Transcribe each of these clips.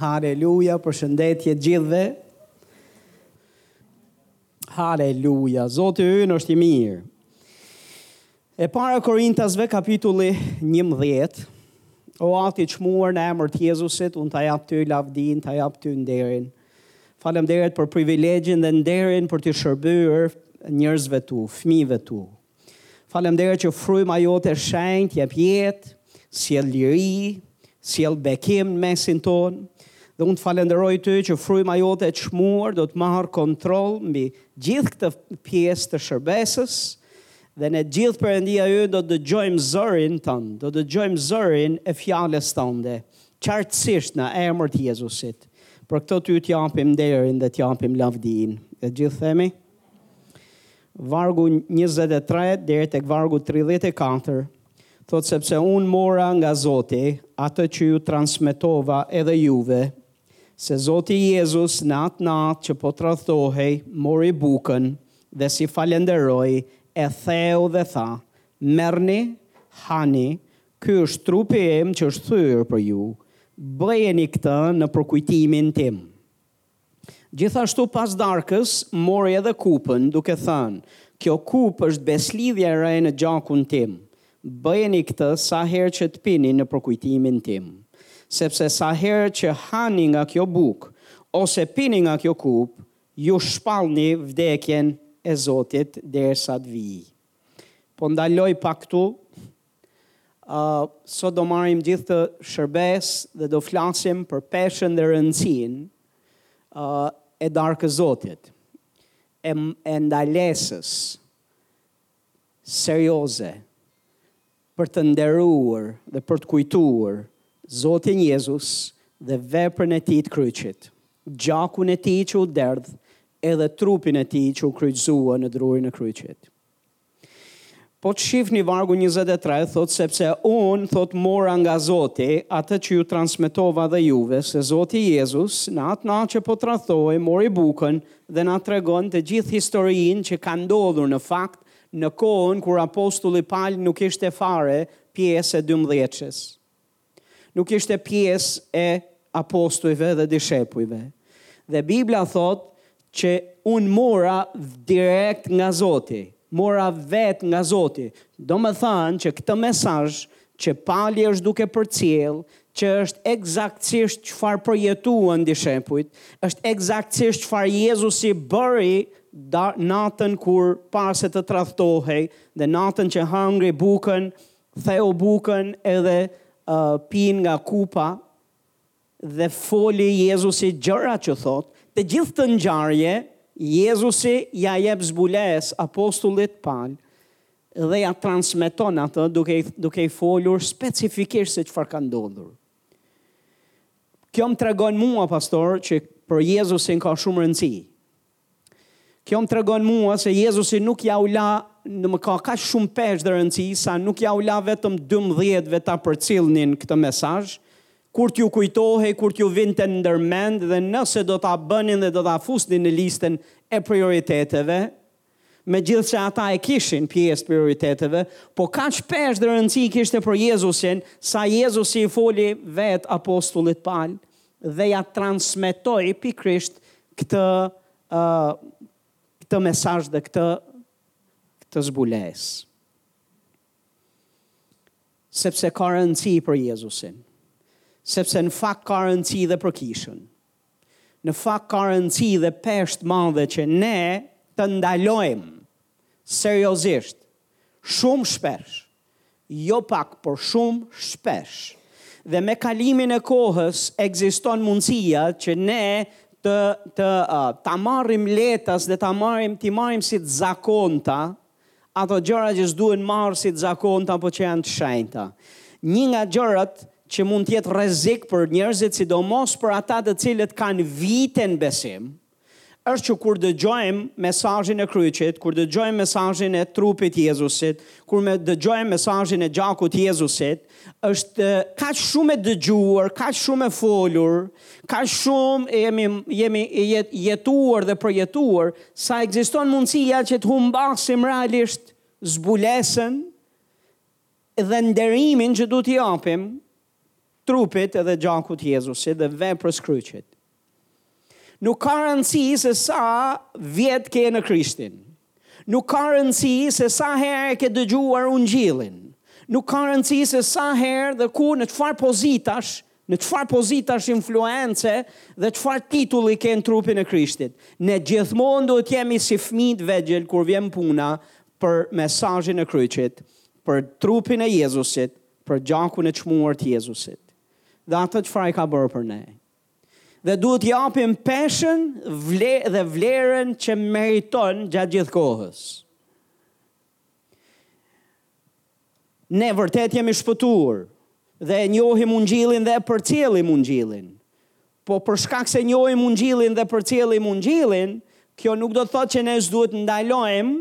Haleluja, përshëndetje gjithëve. Haleluja, Zoti ynë është i mirë. E para Korintasve kapitulli 11. O ati i çmuar në emër të Jezusit, unë ta jap ty lavdinë, ta jap ty nderin. Faleminderit për privilegjin dhe nderin për t'i shërbyer njerëzve tu, fëmijëve tu, Falemnderit që fryma jote e shenjtë jep jetë, sjell liri, sjell bekim në mesin tonë. Dhe unë të falenderoj ty që fryma jote e çmuar do të marrë kontroll mbi gjithë këtë pjesë të shërbesës dhe ne gjithë perëndia ynë do të dëgjojmë zërin tënd, do të dëgjojmë zërin e fjalës tënde, qartësisht në emër të Jezusit. Për këto ty t'japim nderin dhe t'japim lavdinë. E të gjithë themi? vargu njëzet e tre deri tek vargu tridhjetë e katër, thotë sepse unë mora nga Zoti atë që ju transmetova edhe juve, se Zoti Jezus në atë natë që po tradhtohej, mori bukën dhe si falenderoi, e theu dhe tha, Merrni, hani, ky është trupi im që është thyer për ju, bëjeni këtë në përkujtimin tim. Gjithashtu pas darkës mori edhe kupën duke thënë, Kjo kupë është besëlidhja e re në gjakun tim. Bëjeni këtë sa herë që të pini në përkujtimin tim. Sepse sa herë që hani nga kjo bukë ose pini nga kjo kupë, ju shpallni vdekjen e Zotit derisa të vijë. Po ndaloj pak këtu. Ahh sot do marrim gjithë këtë shërbesë dhe do flasim për peshën dhe rëndësinë ahh e darkës Zotit e e ndalesës serioze për të nderuar dhe për të kujtuar Zotin Jezus dhe veprën e Tij të kryqit, gjakun e Tij që u derdh edhe trupin e Tij që u kryqëzua në drurin e kryqit. Po të shifni vargu njëzet e tre, thotë sepse unë, thotë mora nga Zoti, atë që ju transmetova dhe juve, se Zoti Jezus, në atë natë që po tradhtohej, mori bukën dhe na tregon të gjithë historinë që ka ndodhur në fakt në kohën kur apostulli Pal nuk ishte fare pjesë e dymbëdhjetëshes. Nuk ishte pjesë e apostujve dhe dishepujve. Dhe Bibla thotë që unë mora direkt nga Zoti, mora vetë nga Zoti. Domethanë që këtë mesazh që Pali është duke përcjellë, që është ekzaktësisht çfarë përjetuan dishepujt, është ekzaktësisht çfarë Jezusi bëri natën kur para se të tradhtohej dhe natën që hangri bukën Theu bukën edhe pin nga kupa dhe foli Jezusi gjëra që thotë. Të gjithë atë ngjarje Jezusi ia jep zbulesë apostullit Pal dhe ia transmeton atë duke i duke i folur specifikisht se çfarë ka ndodhur. Kjo më tregon mua pastor që për Jezusin ka shumë rëndësi. Kjo më tregon mua se Jezusi nuk ia u la në më ka kaq shumë peshë dhe rëndësi sa nuk ia u la vetëm dymbëdhjetëve ta përcillnin këtë mesazh, kur t'ju kujtohej, kur t'ju vinte ndër mend dhe nëse do ta bënin dhe do ta fusnin në listën e prioriteteve, megjithëse ata e kishin pjesë të prioriteteve, po kaq peshë dhe rëndësi kishte për Jezusin sa Jezusi i foli vetë apostullit Pal dhe ia transmetoi pikërisht këtë ë këtë mesazh dhe këtë këtë zbulesë. Sepse ka rëndësi për Jezusin. Sepse në fakt ka rëndësi dhe për kishën. Në fakt ka rëndësi dhe peshë të madhe që ne të ndalojmë seriozisht shumë shpesh jo pak por shumë shpesh dhe me kalimin e kohës ekziston mundësia që ne të të ta marrim lehtas dhe ta marrim t'i marrim si të zakonta ato gjëra që s'duhen marrë si të zakonta po që janë të shenjta. Një nga gjërat që mund të jetë rrezik për njerëzit sidomos për ata të cilët kanë vite në besim, është që kur dëgjojmë mesazhin e kryqit, kur dëgjojmë mesazhin e trupit të Jezusit, kur me dëgjojmë mesazhin e gjakut të Jezusit, është kaq shumë e dëgjuar, kaq shumë e folur, kaq shumë jemi jemi jetuar dhe përjetuar sa ekziston mundësia që të humbasim realisht zbulesën dhe nderimin që duhet t'i japim trupit edhe gjakut të Jezusit dhe veprës së kryqit. Nuk ka rëndësi se sa vjet ke në Krishtin. Nuk ka rëndësi se sa herë e ke dëgjuar ungjillin. Nuk ka rëndësi se sa herë dhe ku në çfarë pozitash, në çfarë pozitash influence dhe çfarë titulli ke në trupin e Krishtit. Ne gjithmonë duhet të jemi si fëmijë të vegjël kur vjen puna për mesazhin e kryqit, për trupin e Jezusit, për gjakun e çmuar të Jezusit. Dhe atë çfarë ai ka bërë për ne. Dhe duhet t'i japim peshën vle, dhe vlerën që meriton gjatë gjithë kohës. Ne vërtet jemi shpëtuar dhe e njohim ungjillin dhe e përcjellim ungjillin. Po për shkak se njohim ungjillin dhe përcjellim ungjillin, kjo nuk do të thotë që ne s'duhet të ndalojmë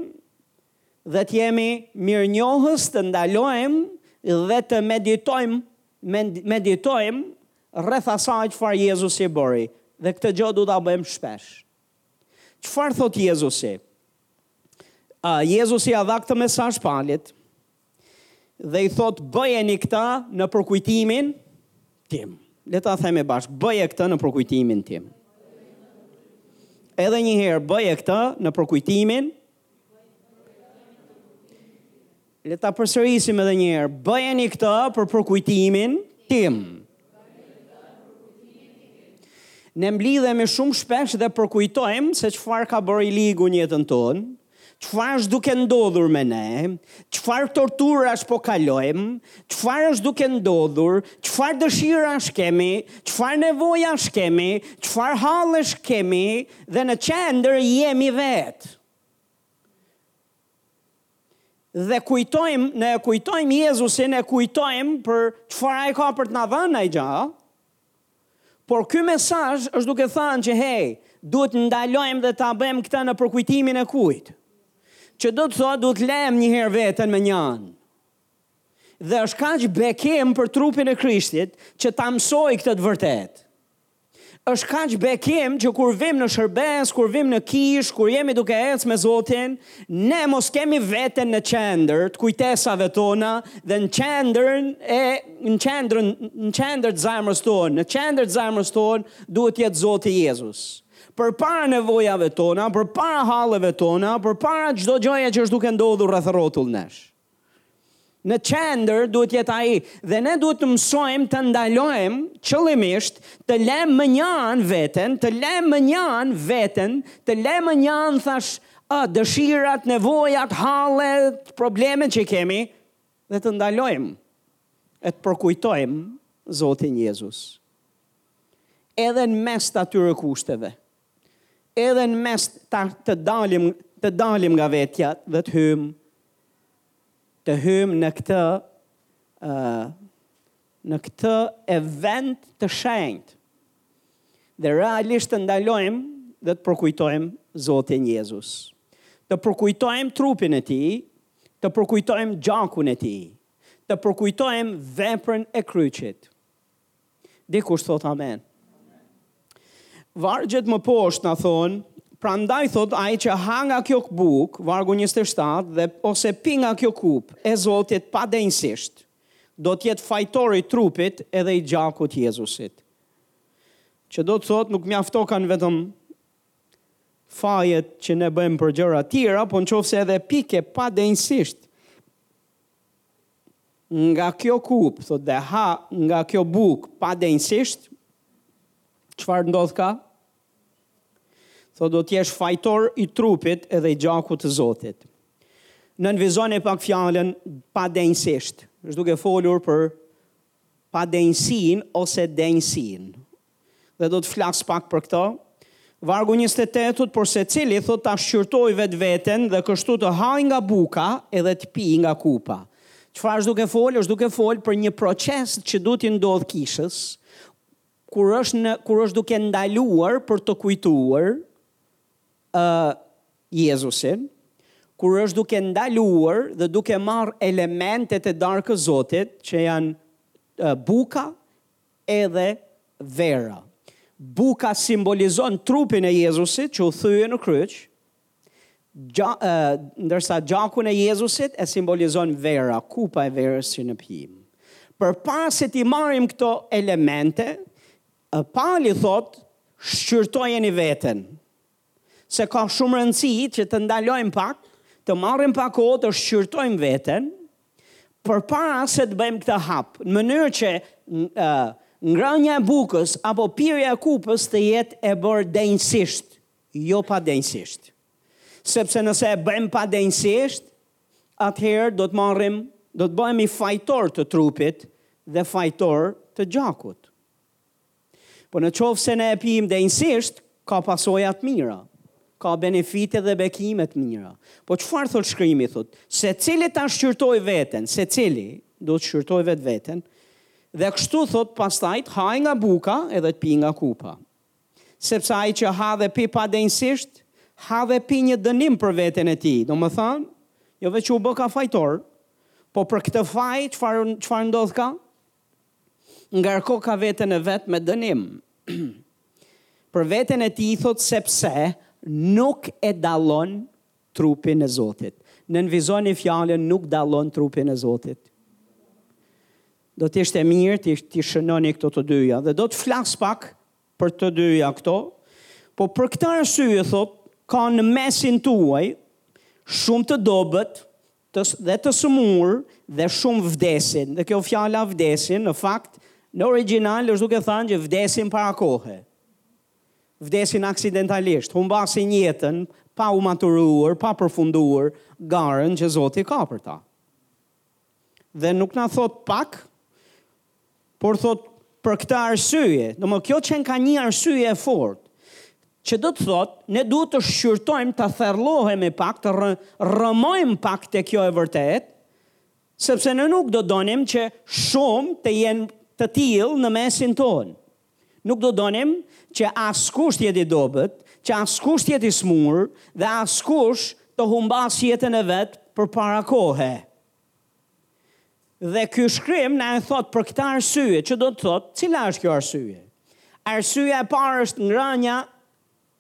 dhe të jemi mirënjohës, të ndalojmë dhe të meditojmë meditojmë rreth asaj çfarë Jezusi bëri dhe këtë gjë duhet ta bëjmë shpesh. Çfarë thotë Jezusi? A, Jezusi ja dha këtë mesazh Palit dhe i thotë bëjeni këtë në përkujtimin tim. Le ta themi bashkë, bëje këtë në përkujtimin tim. Edhe një herë bëje këtë në përkujtimin Le ta përsërisim edhe një herë. Bëjeni këtë për përkujtimin tim. Ne mblidhemi shumë shpesh dhe përkujtojmë se çfarë ka bërë i ligu në jetën tonë, çfarë është duke ndodhur me ne, çfarë torturash po kalojmë, çfarë është duke ndodhur, çfarë dëshirash kemi, çfarë nevojash kemi, çfarë hallesh kemi, Dhe në qendër jemi vetë. Dhe kujtojmë, ne e kujtojmë Jezusin, e kujtojmë për çfarë ai ka për të na dhënë naj gjë. Por ky mesazh është duke thënë që hey, duhet ndalojmë dhe ta bëjmë këtë në përkujtimin e kujt. Që do të thotë duhet lejmë një herë veten më një anë. Dhe është kaq bekim për trupin e Krishtit që ta mësojë këtë të vërtetë. Është kaq bekim që kur vimë në shërbesë, kur vimë në kishë, kur jemi duke ecë me Zotin, ne mos kemi veten në qendër të kujtesave tona dhe në qendrën e në qendrën në qendër të zemrës tonë. Në qendër të zemrës tonë duhet të jetë Zoti Jezus. Përpara nevojave tona, përpara halleve tona, përpara çdo gjëje që është duke ndodhur rreth rrotull nesh. Në qendër duhet të jetë ai dhe ne duhet të mësojmë të ndalojmë qëllimisht të lëmë më një anë veten, të lëmë më një anë veten, të lëmë më një anë thashë, a dëshirat, nevojat, hallet, problemet që kemi dhe të ndalojmë e të përkujtojmë Zotin Jezus. Edhe në mes të atyre kushteve, Edhe në mes të të dalim të dalim nga vetja dhe të hyjmë të hyjmë në këtë ë në këtë event të shenjtë. Dhe realisht të ndalojmë dhe të përkujtojmë Zotin Jezus. Të përkujtojmë trupin e tij, të përkujtojmë gjakun e tij, të përkujtojmë veprën e kryqit. Dikush thotë amen. Vargjet më poshtë na thonë, prandaj thotë ai që ha nga kjo bukë, vargu 27 dhe ose pi nga kjo kupë e Zotit padenjësisht, do të jetë fajtor i trupit edhe i gjakut Jezusit. Që do të thotë nuk mjaftokan vetëm fajet që ne bëjmë për gjëra tjera, po në qoftë se edhe pike padenjësisht, nga kjo kupë, thotë dhe ha nga kjo bukë padenjësisht, çfarë ndodhka? Thotë do të jesh fajtor i trupit edhe i gjakut të Zotit. Nënvizoni pak fjalën padenjësisht, është duke folur për padenjësinë ose denjësinë. Dhe do të flas pak për këto. Vargu njëzet e tetë thotë, Por secili thotë ta shqyrtojë vetveten dhe kështu të hajë nga buka edhe të pijë nga kupa. Çfarë është duke folë? Është duke folë për një proces që duhet t'i ndodhë kishës, kur është në, kur është duke ndaluar për të kujtuar e Jezusin, kur është duke ndaluar dhe duke marrë elementet e darkës Zotit, që janë buka edhe vera. Buka simbolizon trupin e Jezusit që u thye në kryq, gja, e, ndërsa gjakun e Jezusit e simbolizon vera, kupa e verës që ne pimë. Përpara se t'i marrim këto elemente, Pali thotë, shqyrtojeni veten. Se ka shumë rëndësi që të ndalojmë pak, të marrim pak kohë të shqyrtojmë veten, përpara se të bëjmë këtë hap, në mënyrë që ngrënia e bukës apo pirja e kupës të jetë e bërë denjësisht, jo padenjësisht. Sepse nëse e bëjmë padenjësisht, atëherë do të marrim, do të bëhemi fajtorë të trupit dhe fajtorë të gjakut. Po në qoftë se ne e pimë denjësisht, ka pasoja të mira, ka benefite dhe bekime të mira. Po çfarë thotë shkrimi, thotë, secili ta shqyrtojë veten, secili do të shqyrtojë vetë veten, dhe kështu thotë pastaj të hajë nga buka edhe të pijë nga kupa. Sepse ai që ha dhe pi padenjësisht, ha dhe pi një dënim për veten e tij, domethënë, jo veç u bëka fajtor, po për këtë faj, çfarë, çfarë ndodhka? ngarkoka veten e vet me dënim për veten e tij thotë sepse nuk e dallon trupin e Zotit nënvizoni fjalën nuk dallon trupin e Zotit do të ishte mirë t'i t'i shënoni këto të dyja dhe do të flas pak për të dyja këto po për këtë arsye thotë ka në mesin tuaj shumë të dobët të dhe të sëmurë dhe shumë vdesin dhe kjo fjala vdesin në fakt në origjinal është duke thënë që vdesin para kohe vdesin aksidentalisht, humbasin jetën pa u maturuar, pa përfunduar garën që Zoti ka për ta. Dhe nuk na thotë pak Por thotë për këtë arsye, domethënë kjo qenka një arsye e fortë, që do të thotë ne duhet të shqyrtojmë, të thellohemi pak, të rë, rrëmojmë pak te kjo e vërtetë, sepse ne nuk do donim që shumë të jenë të tillë në mesin tonë. Nuk do donim që askush të jetë i dobët, që askush të jetë i smur dhe askush të humbasë jetën e vet përpara kohe. Dhe ky shkrim na e thotë për këtë arsye, që do të thotë, cila është kjo arsye? Arsyeja e parë është ngrënia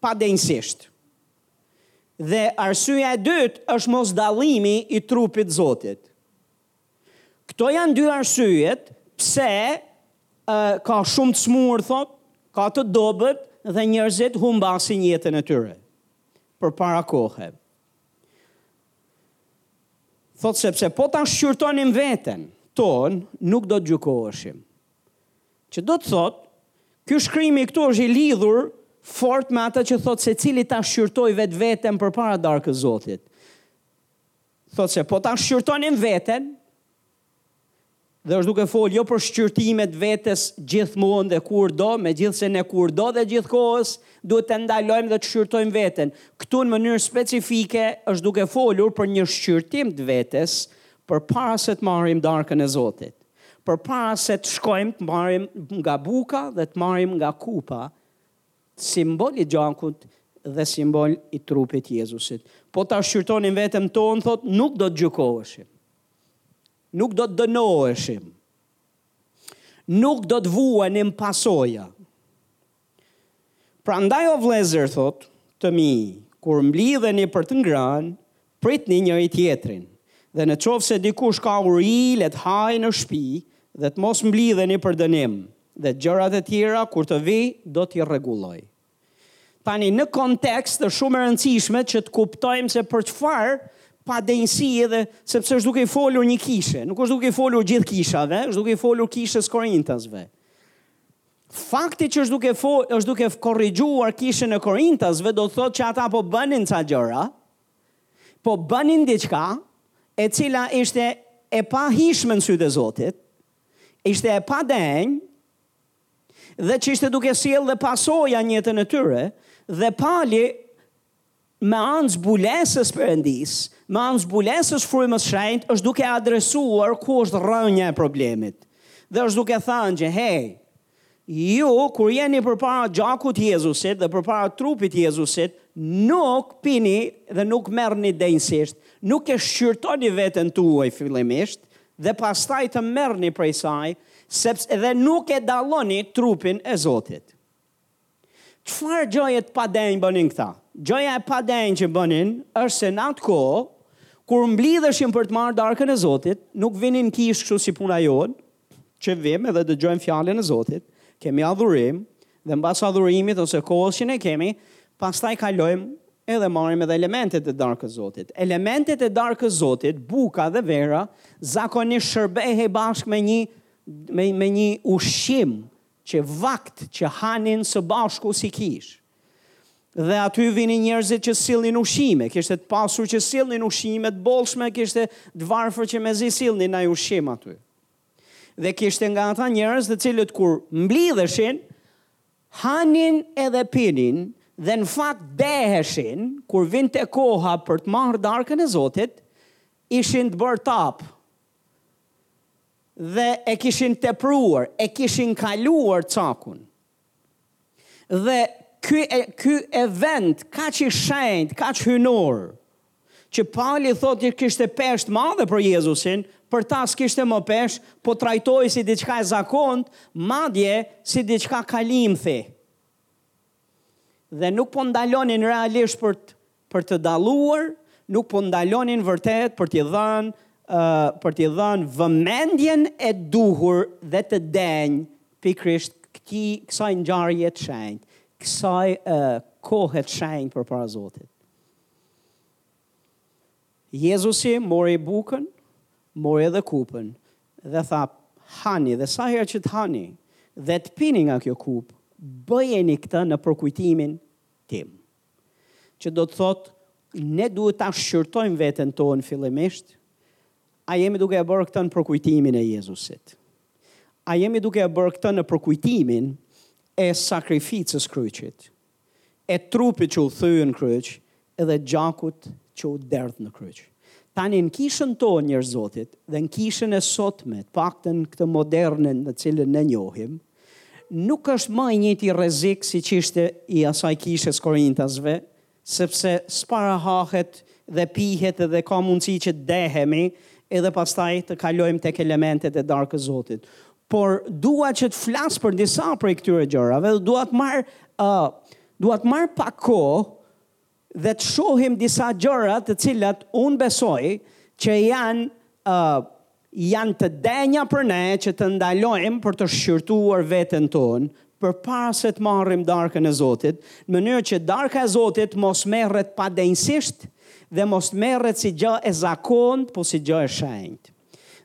padenjësisht. Dhe arsyeja e dytë është mosdallimi i trupit të Zotit. Këto janë dy arsyet pse uh, ka shumë të smur, thotë, ka të dobët dhe njerëzit humbasin jetën e tyre për para kohë. Thotë sepse po ta shqyrtonim veten tonë, nuk do të gjykoheshim. Që do të thotë, ky shkrimi këtu është i lidhur fort me atë që thotë secili ta shqyrtojë vetë veten përpara darkës Zotit. Thotë se po ta shqyrtonim veten, Dhe është duke folë jo për shqyrtim të vetes gjithmonë dhe kurdo, megjithëse ne kurdo dhe gjithkohës duhet të ndalojmë dhe të shqyrtojmë veten. Këtu në mënyrë specifike është duke folur për një shqyrtim të vetes përpara se të marrim darkën e Zotit. Përpara se të shkojmë të marrim nga buka dhe të marrim nga kupa, simbol i gjakut dhe simbol i trupit të Jezusit. Po ta shqyrtonim veten tonë, thotë, nuk do të gjykoheshim. Nuk do të dënoheshim. Nuk do të vuanim pasoja. Prandaj o vëllezër, thotë, të mi, kur mblidheni për të ngranë, pritni njëri-tjetrin, dhe në qoftë se dikush ka uri, le të hajë në shpi, dhe të mos mblidheni për dënim, dhe gjërat e tjera, kur të vij, do t'i rregulloj. Tani, në kontekst, është shumë e rëndësishme që të kuptojmë se për çfarë padenjësie dhe sepse është duke i folur një kishe, nuk është duke i folur gjithë kishave, është duke i folur kishës Korintasve. Fakti që është duke fol, është duke korrigjuar kishën e Korintasve do të thotë që ata po bënin ca gjëra, po bënin diçka e cila ishte e pahijshme në sytë e Zotit, ishte e padenjë dhe që ishte duke sjellë dhe pasoja në jetën e tyre, dhe Pali me anë të zbulesës Perëndisë, me anë zbulesës Frymës Shenjtë, është duke adresuar ku është rrënja e problemit. Dhe është duke thënë që, hej, ju, kur jeni përpara gjakut Jezusit dhe përpara trupit Jezusit, nuk pini dhe nuk merrni denjësisht, nuk e shqyrtoni veten tuaj fillimisht, dhe pastaj të merrni prej saj, sepse dhe nuk e dalloni trupin e Zotit. Çfarë gjëje të padenjë bënin këta? Gjëja e padenjë që bënin është se në atë kohë, kur mblidheshin për të marrë darkën e Zotit, nuk vinin kishë kështu si puna jonë, që vim edhe dëgjojmë fjallën e Zotit, kemi adhurim, Dhe mbas adhurimit ose kohës që ne kemi, pastaj kalojmë edhe marrim edhe elementet e darkës Zotit. Elementet e darkës Zotit, buka dhe vera, zakonisht shërbehej bashkë me një me, me një ushqim që vakt që hanin së bashku si kishë. Dhe aty vinin njerëzit që sillnin ushqime, kishte të pasur që sillnin ushqime të bollshme, kishte të varfër që mezi sillnin naj ushqim aty. Dhe kishte nga ata njerëz të cilët kur mblidheshin, hanin edhe pinin, dhe në fakt deheshin, kur vinte koha për të marrë darkën e Zotit, ishin të bërë tapë, dhe e kishin tepruar, e kishin kaluar cakun. Dhe ky e ky event kaq i shenjtë, kaq hyjnor, që Pali thotë që kishte peshë të madhe për Jezusin, për ta s'kishte më peshë, po trajtohej si diçka e zakontë, madje si diçka kalimthi. Dhe nuk po ndalonin realisht për të Për të dalluar, nuk po ndalonin vërtet për t'i dhënë, ë, për t'i dhënë vëmendjen e duhur dhe të denjë pikërisht këtij, kësaj ngjarje të shenjtë, kësaj, ë, kohe të shenjtë përpara Zotit. Jezusi mori bukën, mori edhe kupën dhe tha, Hani dhe sa herë që të hani dhe të pini nga kjo kupë, bëjeni këtë në përkujtimin tim. që do të thotë ne duhet ta shqyrtojmë veten tonë fillimisht, a jemi duke e bërë këtë në përkujtimin e Jezusit? A jemi duke e bërë këtë në përkujtimin e sakrificës kryqit, e trupit që u thye në kryq, edhe gjakut që u derdh në kryq. Tani në kishën tonë, njerëz të Zotit, dhe në kishën e sotme, paktën këtë modernen në cilën ne njohim, Nuk është më i njëjti rrezik siç ishte i asaj kishës korintasve, sepse s'para hahet dhe pihet dhe ka mundësi që të dehemi edhe pastaj të kalojmë tek elementet e darkës Zotit. Por dua që të flas për disa prej këtyre gjërave dhe dua të marr uh, dua të marr pak kohë Dhe të shohim disa gjëra të cilat unë besoj që janë ë janë të denja për ne që të ndalojmë për të shqyrtuar veten tonë përpara se të marrim darkën e Zotit, në mënyrë që darka e Zotit mos merret padenjësisht dhe mos merret si gjë e zakontë, po si gjë e shenjtë.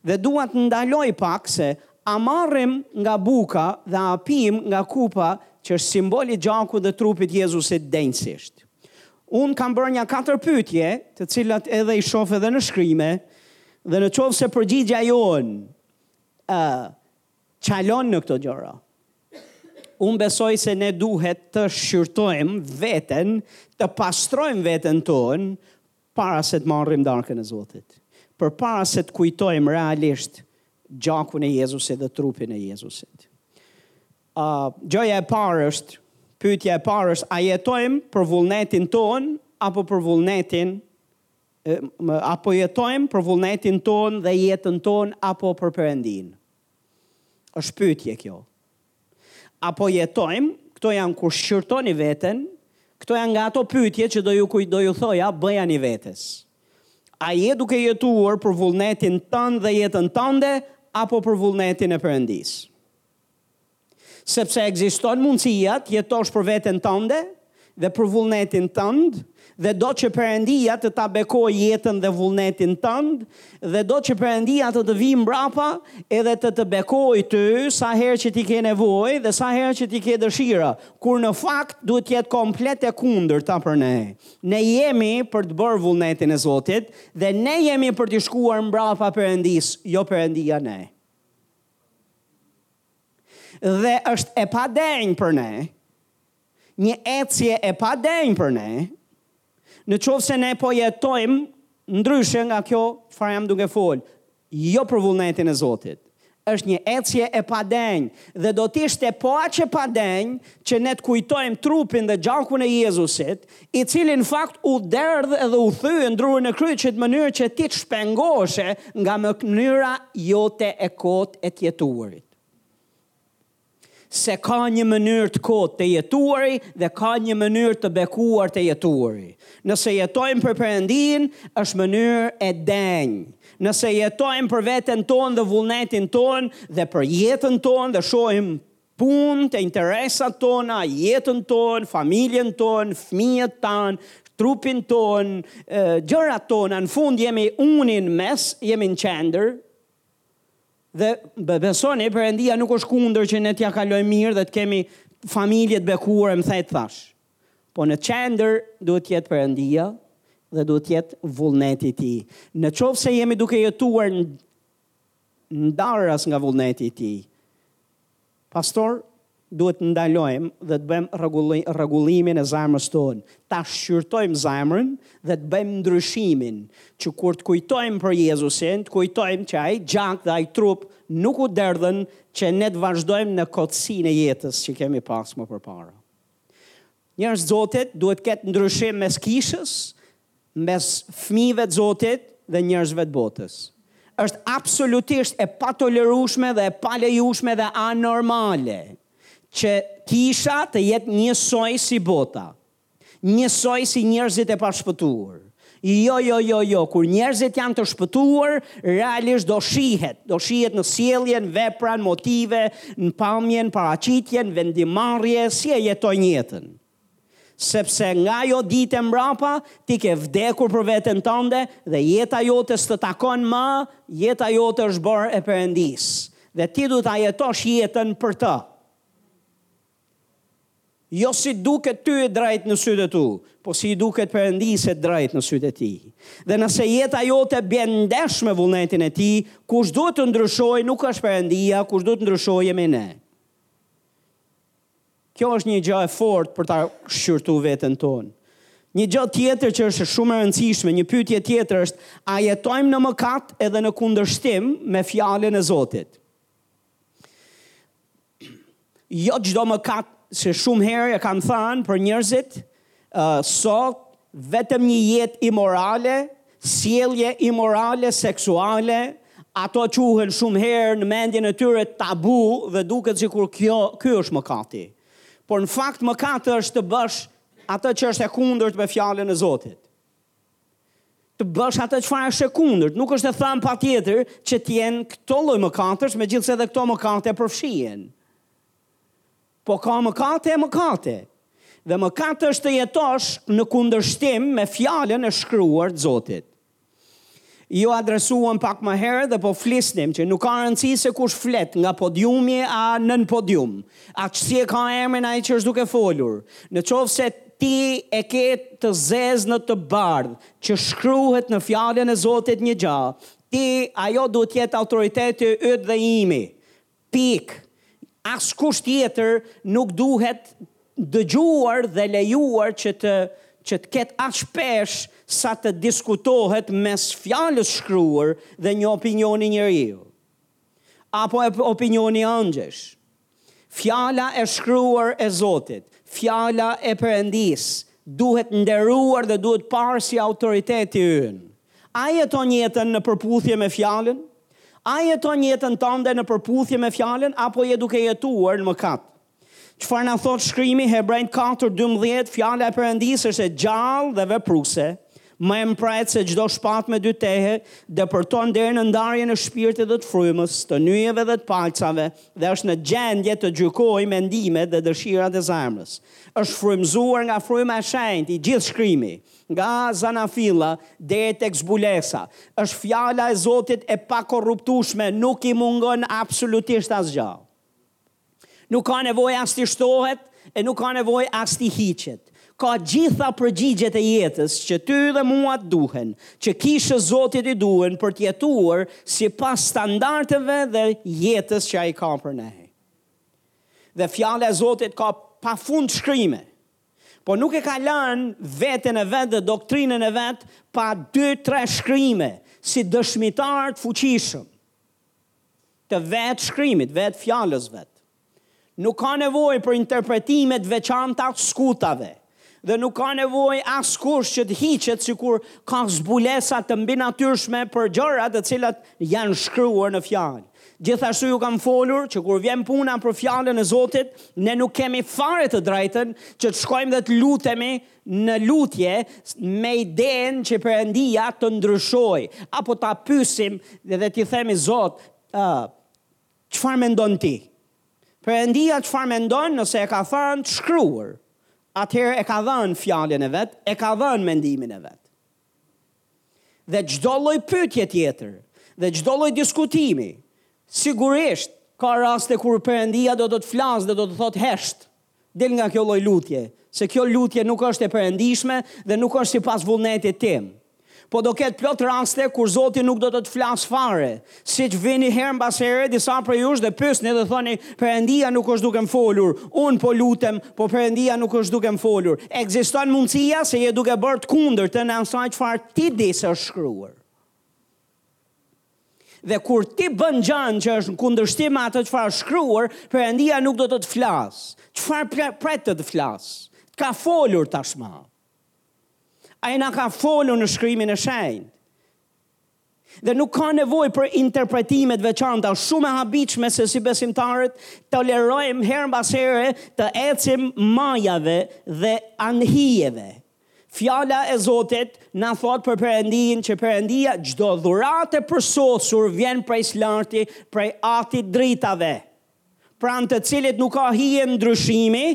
Dhe dua të ndaloj pak se a marrim nga buka dhe a pimë nga kupa që është simboli i gjakut dhe trupit Jezusit denjësisht. Unë kam bërë nja katër pytje, të cilat edhe i shoh edhe në shkrime, dhe në qoftë se përgjigja jonë ë çalon në këto gjëra, unë besoj se ne duhet të shqyrtojmë veten, të pastrojmë veten tonë Para se të marrim darkën e Zotit, përpara se të kujtojmë realisht gjakun e Jezusit dhe trupin e Jezusit. A, gjoja e parë është, pytja e parë është, a jetojmë për vullnetin tonë, apo për vullnetin, apo jetojmë për vullnetin tonë dhe jetën tonë, apo për Perëndinë. Është pyetje kjo. Apo jetojmë? Këto janë kur shqyrtoni veten, këto janë nga ato pyetje që do ju do ju thoja bëjani vetes. A je duke jetuar për vullnetin tënd dhe jetën tënde apo për vullnetin e Perëndisë? Sepse ekziston mundësia të jetosh për veten tënde dhe për vullnetin tënd dhe do që Perëndia të ta bekojë jetën dhe vullnetin tënd dhe do që Perëndia të të vijë mbrapa edhe të të bekojë ty sa herë që ti ke nevojë dhe sa herë që ti ke dëshira, kur në fakt duhet të jetë komplet e kundërta për ne. Ne jemi për të bërë vullnetin e Zotit dhe ne jemi për të shkuar mbrapa Perëndisë, jo Perëndia ne. dhe është e padenjë për ne, një ecje e padenjë për ne, në qoftë se ne po jetojmë ndryshe nga kjo çfarë jam duke folë, jo për vullnetin e Zotit. është një ecje e padenjë dhe do t'ishte po aq e padenjë që ne të kujtojmë trupin dhe gjakun e Jezusit i cili në fakt u derdh edhe u thye në drurin e kryqit në mënyrë që ti të shpengoheshe nga mënyra jote e kotë e të jetuarit. Se ka një mënyrë të kotë të jetuari dhe ka një mënyrë të bekuar të jetuari. Nëse jetojmë për Perëndinë, është mënyrë e denjë. Nëse jetojmë për veten tonë dhe vullnetin tonë dhe për jetën tonë dhe shohim Punët, interesat tona, jetën tonë, familjen tonë, fëmijët tanë, trupin tonë, gjërat tona, në fund jemi uni në mes, jemi në qendër, dhe besoni, Perëndia nuk është kundër që ne t'ia kalojmë mirë dhe të kemi familje të bekuar e më thajtë thash. Po në qendër duhet të jetë Perëndia dhe duhet të jetë vullneti i tij. Në qoftë se jemi duke jetuar në ndaras nga vullneti i tij. Pastor, duhet të ndalojmë dhe të bëjmë rregullimin e zemrës tonë, ta shqyrtojmë zemrën dhe të bëjmë ndryshimin, që kur të kujtojmë për Jezusin, të kujtojmë që ai gjak dhe ai trup nuk u derdhën që ne të vazhdojmë në kotësinë e jetës që kemi pas më përpara. Njerëz të Zotit duhet të ketë ndryshim mes kishës, mes fëmijëve të Zotit dhe njerëzve të botës. Është absolutisht e patolerueshme dhe e palejueshme dhe anormale që kisha të jetë njësoj si bota, njësoj si njerëzit e pashpëtuar, Jo jo jo jo, kur njerëzit janë të shpëtuar, realisht do shihet, do shihet në sjellje, në vepra, në motive, në pamje, në paraqitje, në vendimmarrje, si e jetojnë jetën. Sepse nga ajo ditë e mbrapa, ti ke vdekur për veten tënde dhe jeta jote s'të takon më, jeta jote është bërë e Perëndisë dhe ti duhet ta jetosh jetën për të. Jo si duket ty e drejtë në sytë e tu, po si i duket Perëndisë e drejtë në sytë e Tij. Dhe nëse jeta jote bjen ndesh me vullnetin e Tij, kush duhet të ndryshojë nuk është Perëndia, kush duhet të ndryshojë jemi ne. Kjo është një gjë e fortë për ta shqyrtuar veten tonë. Një gjë tjetër që është shumë e rëndësishme, një pyetje tjetër është, a jetojmë në mëkat edhe në kundërshtim me fjalën e Zotit? Jo çdo mëkat, se shumë herë e kam thënë për njerëzit, uh, sot vetëm një jetë imorale, sjellje imorale, seksuale, ato quhen shumë herë në mendjen e tyre tabu dhe duket sikur kjo, ky është mëkati. Por në fakt mëkati është të bësh atë që është e kundërt me fjallën e Zotit. të bësh atë çfarë është e kundërt. Nuk është e thënë patjetër që të jenë këto lloj mëkatesh, megjithëse edhe këto mëkate përfshihen. Po ka mëkate e mëkate. Dhe mëkat është të jetosh në kundërshtim me fjalën e shkruar të Zotit. Ju adresuam pak më herët dhe po flisnim që nuk ka rëndësi se kush flet nga podiumi a nën podium. A si e ka emrin ai që është duke folur. Në qoftë se Ti e ke të zezë në të bardhë, që shkruhet në Fjalën e Zotit një gjë, Ti, ajo duhet të jetë autoriteti yt dhe imi. Pikë. Askush tjetër nuk duhet dëgjuar dhe lejuar që të që të ketë aq peshë sa të diskutohet mes fjalës shkruar dhe një opinioni njeriu. Apo opinioni engjëjsh. Fjala e shkruar e Zotit, Fjala e Perëndisë, duhet nderuar dhe duhet parë si autoriteti ynë. A jeton jetën në përputhje me Fjalën? A jeton jetën tënde në përputhje me Fjalën apo je duke jetuar në mëkat? Çfarë na thotë shkrimi, Hebrenjve katër, dymbëdhjetë, Fjala e Perëndisë është e gjallë dhe vepruese, Më e mprehtë se çdo shpatë me dy tehe, depërton deri në ndarjen e shpirtit dhe të frymës, të nyjeve dhe të palcave, dhe është në gjendje të gjykojë mendimet dhe dëshirat e zemrës. Është frymëzuar nga fryma e shenjtë, i gjithë shkrimi, nga zanafilla deri tek zbulesa. Është Fjala e Zotit e pakorruptueshme, nuk i mungon absolutisht asgjë. Nuk ka nevojë as t'i shtohet e nuk ka nevojë as t'i hiqet. Ka gjitha përgjigjet e jetës që ty dhe mua të duhen, që kishës Zotit i duhen për të jetuar sipas standardeve dhe jetës që Ai ka për ne. Dhe Fjala e Zotit ka pafund shkrime. Po nuk e ka lënë veten e vet dhe doktrinën e vet pa dy, tre shkrime si dëshmitar të fuqishëm. të vetë shkrimit, vetë fjalës vet. Nuk ka nevojë për interpretime të veçanta të skutave dhe nuk ka nevojë askush që të hiqet sikur ka zbulesa të mbinatyrshme për gjëra të cilat janë shkruar në fjalë. Gjithashtu ju kam folur që kur vjen puna për fjalën e Zotit, ne nuk kemi fare të drejtën që të shkojmë dhe të lutemi në lutje me idenë që Perëndia të ndryshojë apo ta pyesim dhe t'i themi Zot, ë, çfarë mendon ti? Perëndia çfarë mendon nëse e ka thënë të shkruar? Atëherë e ka dhënë fjalën e vet, e ka dhënë mendimin e vet. Dhe çdo lloj pyetje tjetër, dhe çdo lloj diskutimi, sigurisht ka raste kur Perëndia do të të flasë dhe do të thotë hesht, del nga kjo lloj lutje, se kjo lutje nuk është e perëndishme dhe nuk është sipas vullnetit tim. Po do ketë plot raste kur Zoti nuk do të të flasë fare, Siç vijnë herë mbas here, disa prej jush dhe pyesni dhe thoni, Perëndia nuk është duke më folur. Unë po lutem, po Perëndia nuk është duke më folur. Ekziston mundësia se je duke bërë të kundërtën e asaj çfarë ti di se është shkruar. Dhe kur ti bën gjënë që është në kundërshtim me atë çfarë është shkruar, Perëndia nuk do të të flasë. Çfarë pret të të flasë? Të ka folur tashmë. Ai na ka folur në shkrimin e shenjtë. Dhe nuk ka nevojë për interpretime të veçanta, shumë e habitshme se si besimtarët tolerojmë herë mbas here të ecim majave dhe anëve, hijeve. Fjala e Zotit na thotë për Perëndinë që Perëndia çdo dhuratë e përsosur vjen prej së larti, prej Atit të dritave, pranë të cilit nuk ka hije ndryshimi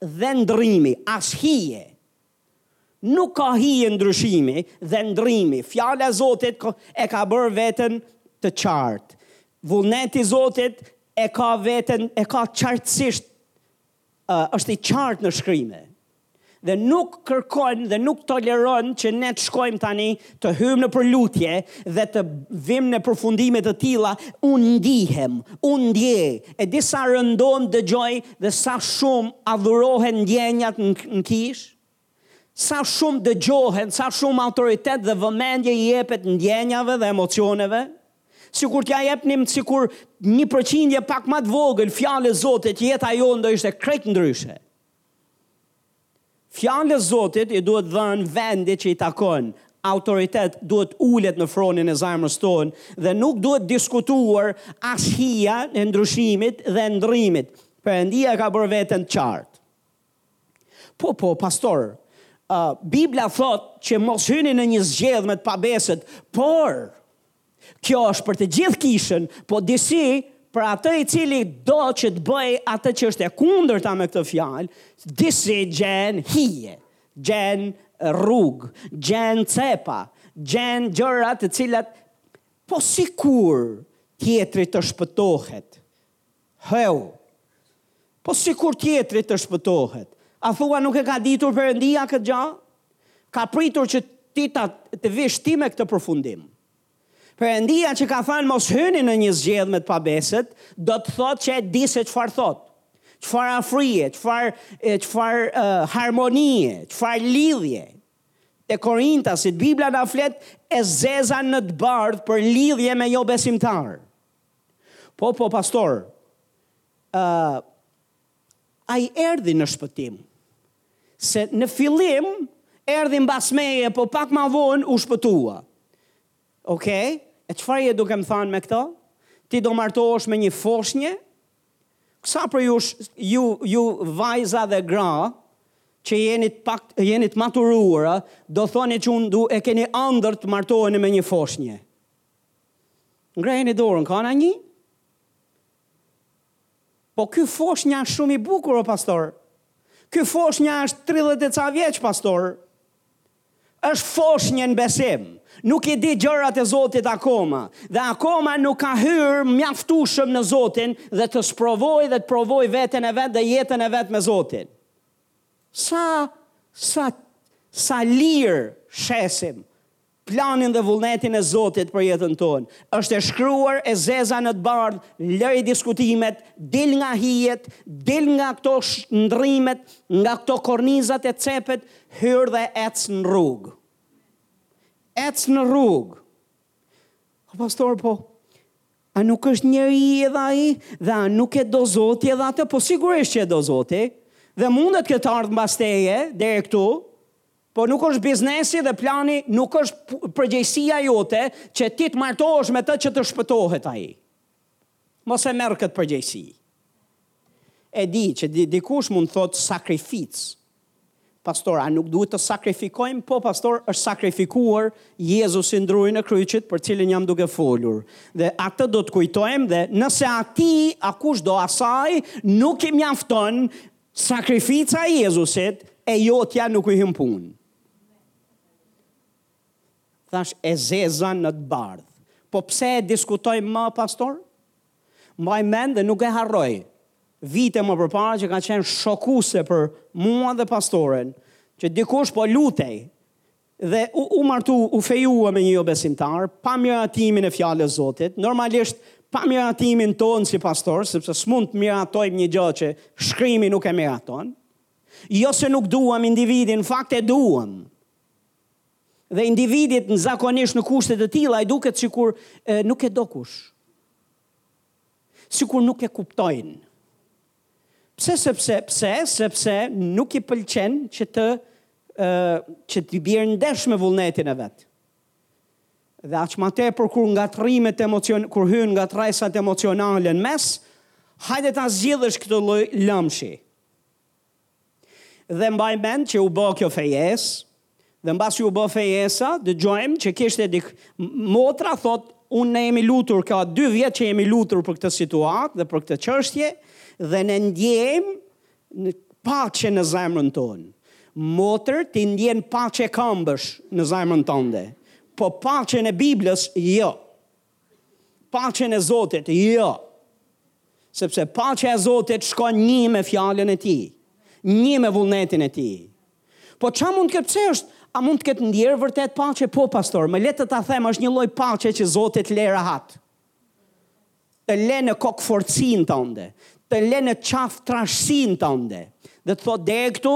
dhe ndrrimi, as hije Nuk ka hije ndryshimi dhe ndrrimi. Fjala e Zotit e ka bërë veten të qartë. Vullneti i Zotit e ka veten, e ka qartësisht, ë, është i qartë në Shkrime. Dhe nuk kërkon dhe nuk toleron që ne të shkojmë tani të hyjmë nëpër lutje dhe të vim në përfundime të tilla, unë ndihem, unë ndjej, e di sa rëndom dëgjoj dhe sa shumë adhurohen ndjenjat në kishë, sa shumë dëgjohen, sa shumë autoritet dhe vëmendje i jepet ndjenjave dhe emocioneve, sikur t'ja jepnim sikur një përqindje pak ma të vogël fjalës Zotit, jeta jonë do ishte krejt ndryshe. Fjalës Zotit i duhet dhënë vendi që i takon, autoritet duhet t'ulet në fronin e zemrës tonë dhe nuk duhet diskutuar as hija e ndryshimit dhe e ndrrimit. Perëndia e ka bërë veten të qartë. Po, po, pastor, Bibla thotë që mos hyni në një zgjedhë me të pabesët, por. Kjo është për të gjithë kishën, po disi për atë i cili do që të bëjë atë që është e kundërta me këtë fjalë, disi gjen hije, gjen rrugë, gjen cepa, gjen gjëra të cilat po sikur tjetri të shpëtohet, Heu! Po sikur tjetri të shpëtohet? A thua nuk e ka ditur Perëndia këtë gja? Ka pritur që ti ta të vish ti me këtë përfundim. Perëndia që ka thanë mos hyni në një zgjedhë me të pabesët, do të thotë që e di se çfarë thotë. Çfarë afrie, çfarë uh, harmonie, çfarë lidhje. Te Korintasit Bibla na flet e zeza në të bardhë për lidhje me jo besimtarë. Po, po, pastor, uh, ai erdhi në shpëtim? Se në fillim, erdhi mbas meje, po pak ma vonë u shpëtua. Ok? E çfarë je duke më thanë me këto? Ti do martohesh me një foshnje? Sa prej ju, ju, ju vajza dhe gra, që jeni të pak jeni të maturuara, do thoni që unë e keni ëndërr të martoheni me një foshnje. Ngrejeni dorën, ka ndonji? Po ky foshnja është shumë i bukur, o pastor. Ky foshnja është 30 e ca vjeç, pastor. është foshnje në besim. Nuk i di gjërat e Zotit akoma. Dhe akoma nuk ka hyrë mjaftushëm në Zotin dhe të sprovojë dhe të provojë veten e vet dhe jetën e vet me Zotin. Sa, sa, sa lirë shesim Planin dhe vullnetin e Zotit për jetën tonë. Është e shkruar e zeza në të bardhë, lëri diskutimet, dil nga hijet, dil nga këto ndrrimet, nga këto kornizat e cepet, hyr dhe ec në rrugë. Ec në rrugë. O pastor, po, a nuk është njeri edhe ai, dhe a nuk e do Zoti edhe atë, po sigurisht që e do Zoti, dhe mundet ketë ardhë mbas teje, deri këtu, Po nuk është biznesi dhe plani nuk është përgjegjësia jote që ti të martohesh me të që të shpëtohet ai. Mos e merr këtë përgjegjësi. E di që dikush mund të thotë sakrificë. Pastor, a nuk duhet të sakrifikojmë? Po, pastor, është sakrifikuar Jezusi në drurin e kryqit për të cilin jam duke folur. Dhe atë do të kujtojmë dhe nëse atij, a kushdo asaj, nuk i mjafton, Sakrifica e Jezusit e jotja nuk i hyn në punë. Thashë e zeza në të bardhë. Po pse e diskutojmë pastor? Mbaj mend dhe nuk e harroj. Vite më përpara që ka qenë shokuse për mua dhe pastoren, që dikush po lutej Dhe u, u martu, u fejua me një jobesimtar, pa miratimin e fjalës Zotit, normalisht pa miratimin tonë si pastor, sepse s'mund të miratojmë një gjë që shkrimi nuk e miraton. Jo se nuk duam individin, fakt e duam. Dhe individit zakonisht në kushte të tilla i duket sikur e, nuk e do kush. Sikur nuk e kuptojnë. Pse sepse pse sepse nuk i pëlqen që të ë që të bjerë ndesh me vullnetin e vet. Dhe aq ma tepër kur ngatrrimet emocion kur hyn ngatrresat emocionale në mes, hajde ta zgjidhësh këtë lloj lamshi. Dhe mbaj mend që u bë kjo fejesë, dhe mbasi u bë fejesa, dëgjojmë që kishte dik motra thotë unë ne jemi lutur ka dy vjet që jemi lutur për këtë situatë dhe për këtë çështje dhe ne ndjejmë paqe në zemrën tonë. Motër, ti ndjen paqe këmbësh në zemrën tënde, po paqen e Biblës jo. Paqen e Zotit, jo! Sepse paqja e Zotit shkon një me fjalën e Tij, një me vullnetin e Tij. Po ça mund të ketë pse është, a mund të ketë ndjerë vërtet paqe? Po pastor, më le të ta them, është një lloj paqe që Zoti të le rahat. Të le në kokëfortësinë tënde, të le në qafëtrashësinë tënde dhe të thotë deri këtu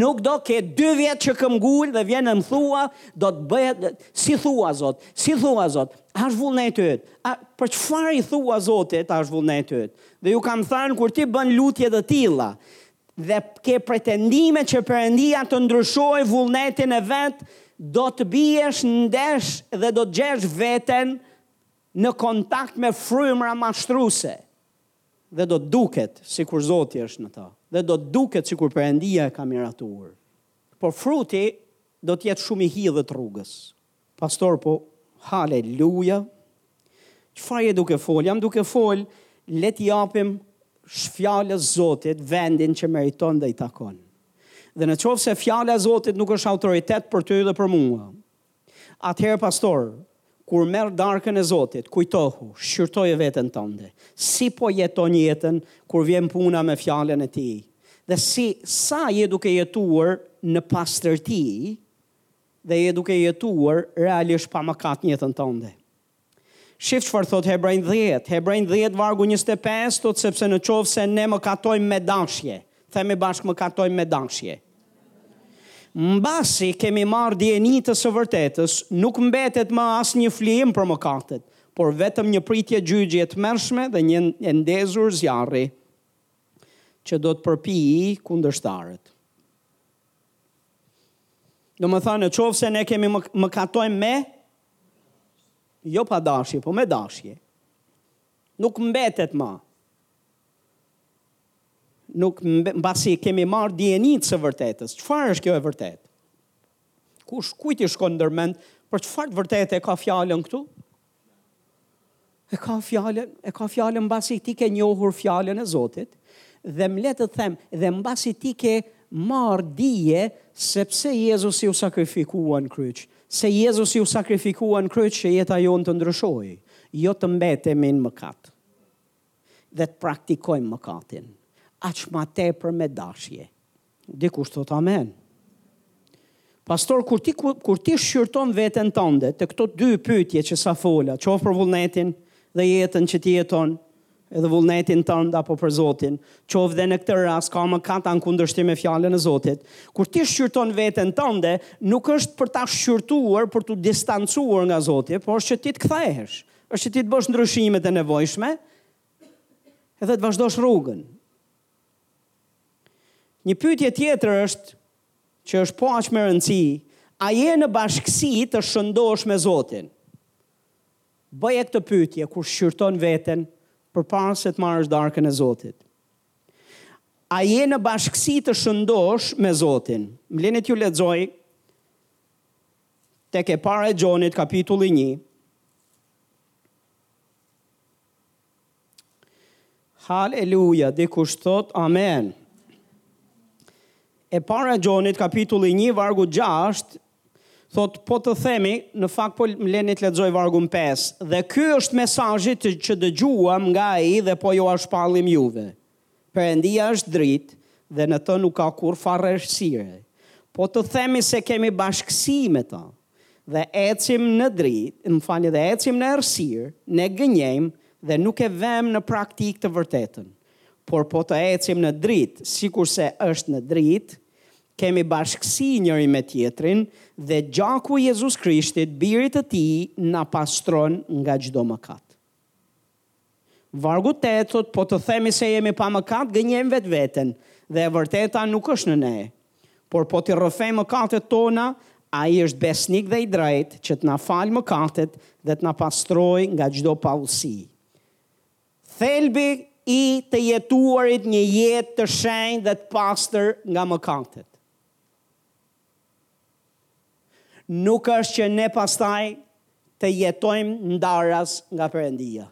nuk do ke dy vjet që këmbëngul dhe vjen më thua do të bëhet si thua zot si thua zot asht vullneti yt a për çfarë i thua zotit asht vullneti yt dhe ju kam thënë kur ti bën lutje të tilla dhe ke pretendime që Perëndia të ndryshojë vullnetin e vet do të biesh ndesh dhe do të gjesh veten në kontakt me frymëra mashtruse Dhe do të duket sikur Zoti është në ta. Dhe do të duket sikur Perëndia e ka miratuar. Por fruti do të jetë shumë i hidhët rrugës. Pastor, po, haleluja, çfarë je duke folë? Jam duke folë, le t'i japim fjalës së Zotit vendin që meriton dhe i takon. Dhe në qoftë se fjala e Zotit nuk është autoritet për ty dhe për mua, Atëherë pastor, kur merr darkën e Zotit, kujtohu, shqyrtoje veten tënde, si po jeton jetën kur vjen puna me fjalën e Tij, dhe si sa je duke jetuar në pastërti dhe je duke jetuar realisht pa mëkat në jetën tënde. Shif çfarë thotë Hebrenjve dhjetë, Hebrenjve dhjetë vargu njëzet e pesë thotë sepse në qoftë se ne mëkatojmë me dashje, themi bashkë mëkatojmë me dashje. Mbasi kemi marrë dijeni të së vërtetës, nuk mbetet më asnjë flijim për mëkatet, por vetëm një pritje gjyqi e tmerrshme dhe një e ndezur zjarri që do të përpijë kundërshtarët. Domethënë, në qoftë se ne kemi mëkatojmë me jo pa dashje, po me dashje. Nuk mbetet ma. Nuk mbe, mbasi kemi marrë dijeni të së vërtetës. Çfarë është kjo e vërtetë? Kush, kujt i shkon ndër mend, për çfarë të vërtete e ka fjalën këtu? E ka fjalën, e ka fjalën mbasi ti ke njohur fjalën e Zotit dhe më le ta them dhe mbasi ti ke marr dije sepse Jezusi u sakrifikua në kryq, se Jezusi u sakrifikua në kryq që jeta jonë të ndryshojë, jo të mbetemi në mëkat dhe të praktikojmë mëkatin, aq ma tepër me dashje. Dikush thot amen. Pastor, kur ti, kur ti shqyrton veten tënde, të këto dy pytje që sa fola, qoftë për vullnetin dhe jetën që ti jeton, edhe vullnetin tënd apo për Zotin, qoftë dhe në këtë rast ka mëkate në kundërshtim me fjalën e Zotit. Kur ti shqyrton veten tënde, nuk është për ta shqyrtuar, për t'u distancuar nga Zoti, por është që ti të kthehesh, është që ti të bësh ndryshimet e nevojshme dhe të vazhdosh rrugën. Një pyetje tjetër është, që është po aq me rëndësi, a je në bashkësi të shëndosh me Zotin? Bëje këtë pyetje kur shqyrton veten përpara se të marrësh darkën e Zotit. A je në bashkësi të shëndosh me Zotin? Më leni t'ju lexoj tek e para e Gjonit kapitulli 1. Haleluja, dikush thot amen. E para Gjonit, kapitulli 1, vargu 6, thot, po të themi, në fakt po më leni të lexoj vargun 5, dhe ky është mesazhi që dëgjuam nga ai dhe po jua shpallim juve. Perëndia është dritë dhe në të nuk ka kurrfarë errësire. Po të themi se kemi bashkësi me të dhe ecim në dritë, më falni, dhe ecim në errësirë, ne gënjejmë dhe nuk e vemë në praktikë të vërtetën. Por po të ecim në dritë, sikurse është në dritë, kemi bashkësi njëri me tjetrin dhe gjaku i Jezus Krishtit, Birit të Tij, na pastron nga çdo mëkat. Vargu tetë thotë po të themi se jemi pa mëkat gënjejmë vetveten dhe e vërteta nuk është në ne. Por po t'i rrëfejmë mëkatet tona, Ai është besnik dhe i drejtë që të na falë mëkatet dhe të na pastrojë nga çdo paudhësi. Thelbi i të jetuarit një jetë të shenjtë dhe të pastër nga mëkatet. Nuk është që ne pastaj të jetojmë ndaras nga Perëndia.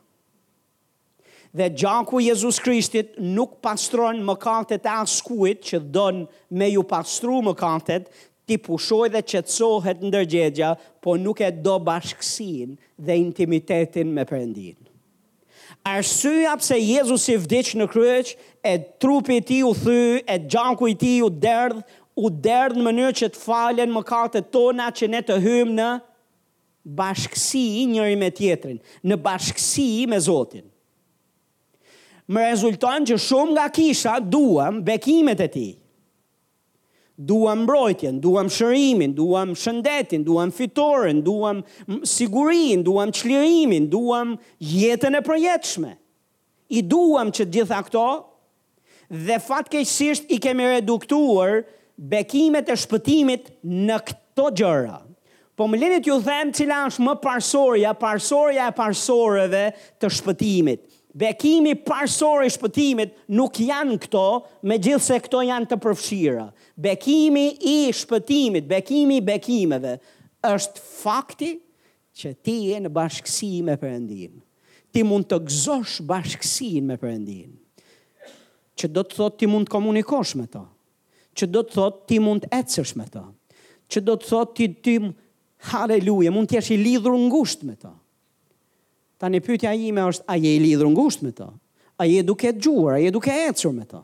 Dhe gjaku i Jezus Krishtit nuk pastron mëkatet e askujt që don me iu pastru mëkatet, t'i pushojë dhe qetësohet ndërgjegja, po nuk e do bashkësinë dhe intimitetin me Perëndinë. Arsyeja pse Jezusi vdiq në kryq, e trupi i tij u thye, e gjaku i tij u derdh, u derdh në mënyrë që të falen mëkatet tona që ne të hyjmë në bashkësi njëri me tjetrin, në bashkësi me Zotin. Më rezulton që shumë nga kisha duam bekimet e tij. Duam mbrojtjen, duam shërimin, duam shëndetin, duam fitoren, duam sigurinë, duam çlirimin, duam jetën e përjetshme. I duam të gjitha këto dhe fatkeqësisht i kemi reduktuar bekimet e shpëtimit në këto gjëra. Po më leni t'ju them cila është më parsorja, parsorja e parsoreve të shpëtimit. Bekimi parsor i shpëtimit nuk janë këto, megjithëse këto janë të përfshira. Bekimi i shpëtimit, bekimi i bekimeve, është fakti që ti je në bashkësi me Perëndinë. Ti mund të gëzosh bashkësinë me Perëndinë. Që do të thotë ti mund të komunikosh me të. që do të thotë ti mund të ecësh me to, që do të thotë ti ti halleluja, mund të jesh i lidhur ngushtë me to. Tani pyetja ime është a je i lidhur ngushtë me to? A je duke dëgjuar, a je duke ecur me to?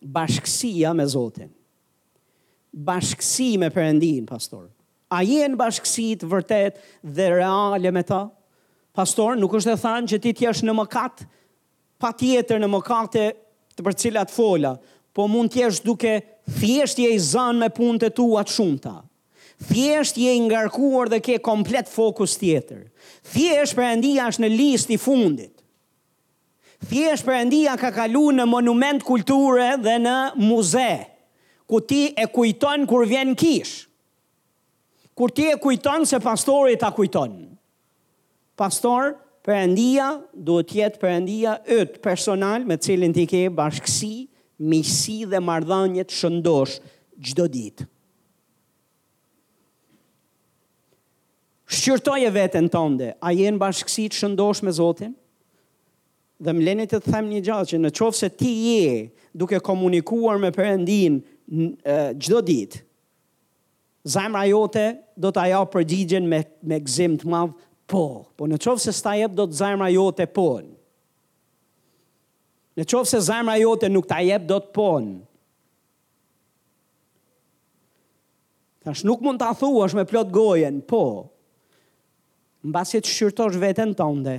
Bashkësia me Zotin. Bashkësi me Perëndin, pastor. A je në bashkësi të vërtet dhe reale me to? Pastor, nuk është e thanë që ti të jesh në mëkat, Patjetër në mëkatet për të cilat fola, po mund të jesh duke thjesht je i zanë me punët e tua të shumta. Thjesht je i ngarkuar dhe ke komplet fokus tjetër. Thjesht Perëndia është në listë i fundit. Thjesht Perëndia ka kalu në monument kulture dhe në muze, ku ti e kujton kur vjen në kishë. Kur ti e kujton se pastori ta kujton. Pastor, Perëndia duhet të jetë Perëndia yt personal me të cilin ti ke bashkësi, miqësi dhe marrëdhënie të shëndoshë çdo ditë. Shqyrtoje veten tënde, a je në bashkësi të shëndoshë me Zotin? Dhe më leni të them një gjë që në qoftë se ti je duke komunikuar me Perëndin çdo ditë, Zemra jote do ta japë përgjigjen me me gëzim të madh, Po. Po në qoftë se s'ta jep dot zemra jote Po-n. Në qoftë se zemra jote nuk ta jep dot Po-n. Tash nuk mund ta thuash me plot gojen, Po. Mbasi të shqyrtosh veten tënde,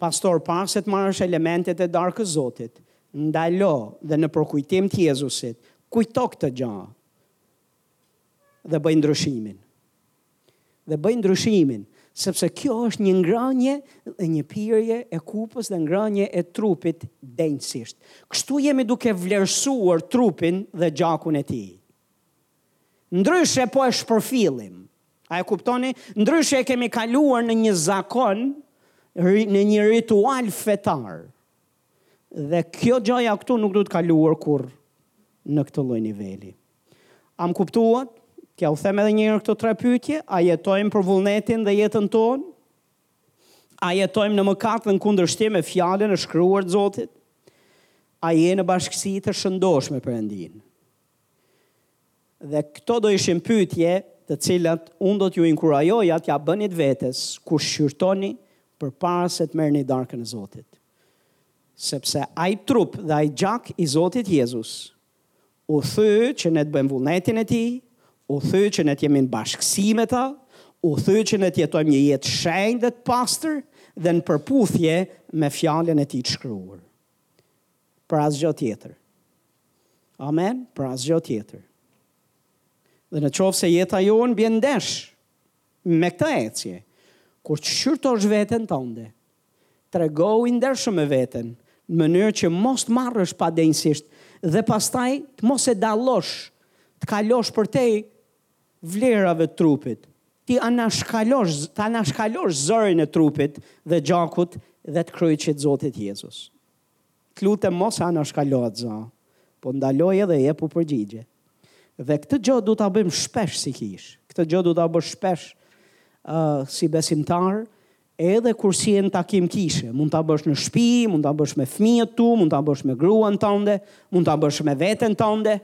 pastor pa se të marrësh elementet e darkës Zotit, ndalo dhe në përkujtim të Jezusit, kujto këtë gjë. dhe bëj ndryshimin. Dhe bëj ndryshimin, sepse kjo është një ngranje dhe një pirje e kupës dhe ngranje e trupit denjësisht. Kështu jemi duke vlerësuar trupin dhe gjakun e tij. Ndryshe po e shpërfillim. A e kuptoni? Ndryshe e kemi kaluar në një zakon, në një ritual fetar. Dhe kjo gjaja këtu nuk duhet kaluar kurrë në këtë lloj niveli. A më kuptuat? T'jua them edhe njëherë këto tre pyetje, a jetojmë për vullnetin dhe jetën tonë? A jetojmë në mëkat dhe në kundërshtim me fjalën e shkruar të Zotit? A je në bashkësi të shëndoshë me Perëndinë? Dhe këto do ishin pyetje të cilat unë do t'ju inkurajoja t'ia bënit vetes kur shqyrtoni përpara se të merrni darkën e Zotit. Sepse ai trup dhe ai gjak i Zotit Jezus u thy që ne të bëjmë vullnetin e tij, u thy që ne të jemi në bashkësi me të, u thy që ne të jetojmë një jetë të shenjtë dhe të pastër dhe në përputhje me fjalën e tij të shkruar. Për asgjë tjetër. Amen, për asgjë tjetër. Dhe në qoftë se jeta jonë bie ndesh, me këtë ecje, kur të shqyrtosh veten tënde, tregohu i ndershëm me veten, në mënyrë që mos të marrësh padenjësisht, dhe pastaj të mos e dallosh, të kalosh përtej vlerave të trupit, t'i anashkalosh, të anashkalosh zërin e trupit dhe gjakut dhe të kryqit të Zotit Jezus. T'lutem mos anashkalo atë zë, po ndaloje dhe jepu përgjigje. Dhe këtë gjë duhet ta bëjmë shpesh si kishë. Këtë gjë duhet ta bësh shpesh ë uh, si besimtar, edhe kur s'je në takim kishe, mund ta bësh në shtëpi, mund ta bësh me fëmijët tu, mund ta bësh me gruan tënde, mund ta bësh me veten tënde.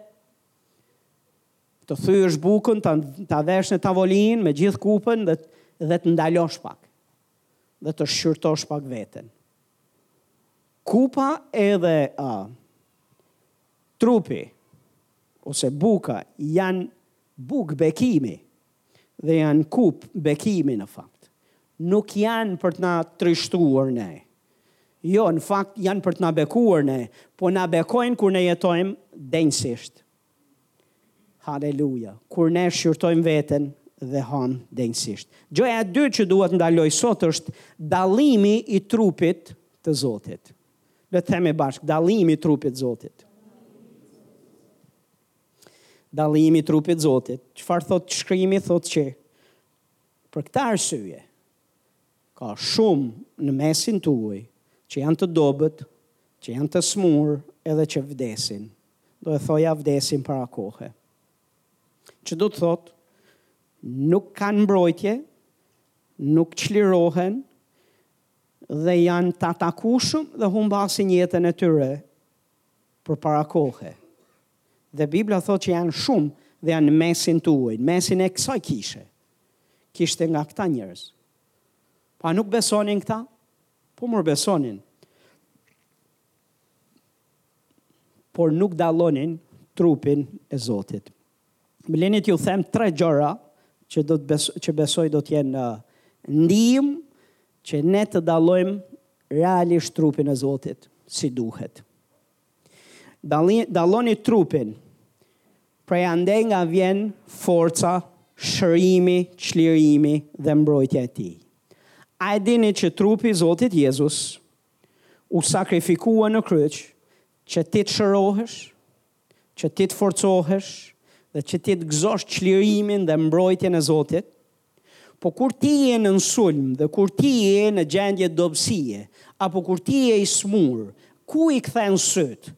Të thysh bukën, ta, ta vesh në tavolinë me gjithë kupën dhe dhe të ndalosh pak. Dhe të shqyrtosh pak veten. Kupa edhe ë, trupi ose buka janë bukë bekimi dhe janë kupë bekimi në fakt. Nuk janë për të na trishtuar ne. Jo, në fakt janë për të na bekuar ne, po na bekojnë kur ne jetojmë denjësisht. Haleluja! Kur ne shqyrtojmë veten dhe hamë denjësisht. Gjëja e dytë që dua të ndaloj sot është dallimi i trupit të Zotit. Le të themi bashkë, dallimi i trupit të Zotit. Dallimi i trupit të Zotit. Çfarë thotë shkrimi? Thotë që për këtë arsye Ka shumë në mesin tuaj që janë të dobët, që janë të smurë edhe që vdesin, do e thoja vdesin para kohe. Që do të thotë, nuk kanë mbrojtje, nuk çlirohen dhe janë të atakushëm dhe humbasin jetën e tyre për para kohe. Dhe Bibla thotë që janë shumë dhe janë në mesin tuaj, në mesin e kësaj kishe. Kishte nga këta njerëz. Pa nuk besonin këta? Po mor besonin. Por nuk dallonin trupin e Zotit. Më leni t'ju them tre gjëra që do bes, që besoj do të jenë në uh, ndihmë që ne të dallojmë realisht trupin e Zotit si duhet. Dalloni trupin prej andej nga vjen forca, shërimi, çlirimi dhe mbrojtja e tij. A e dini që trupi i Zotit Jezus u sakrifikua në kryq që ti të shërohesh, që ti të forcohesh dhe që ti të gëzosh çlirimin dhe mbrojtjen e Zotit? Po kur ti je nën sulm dhe kur ti je në gjendje dobësie, apo kur ti je i smurë, ku i kthen sytë?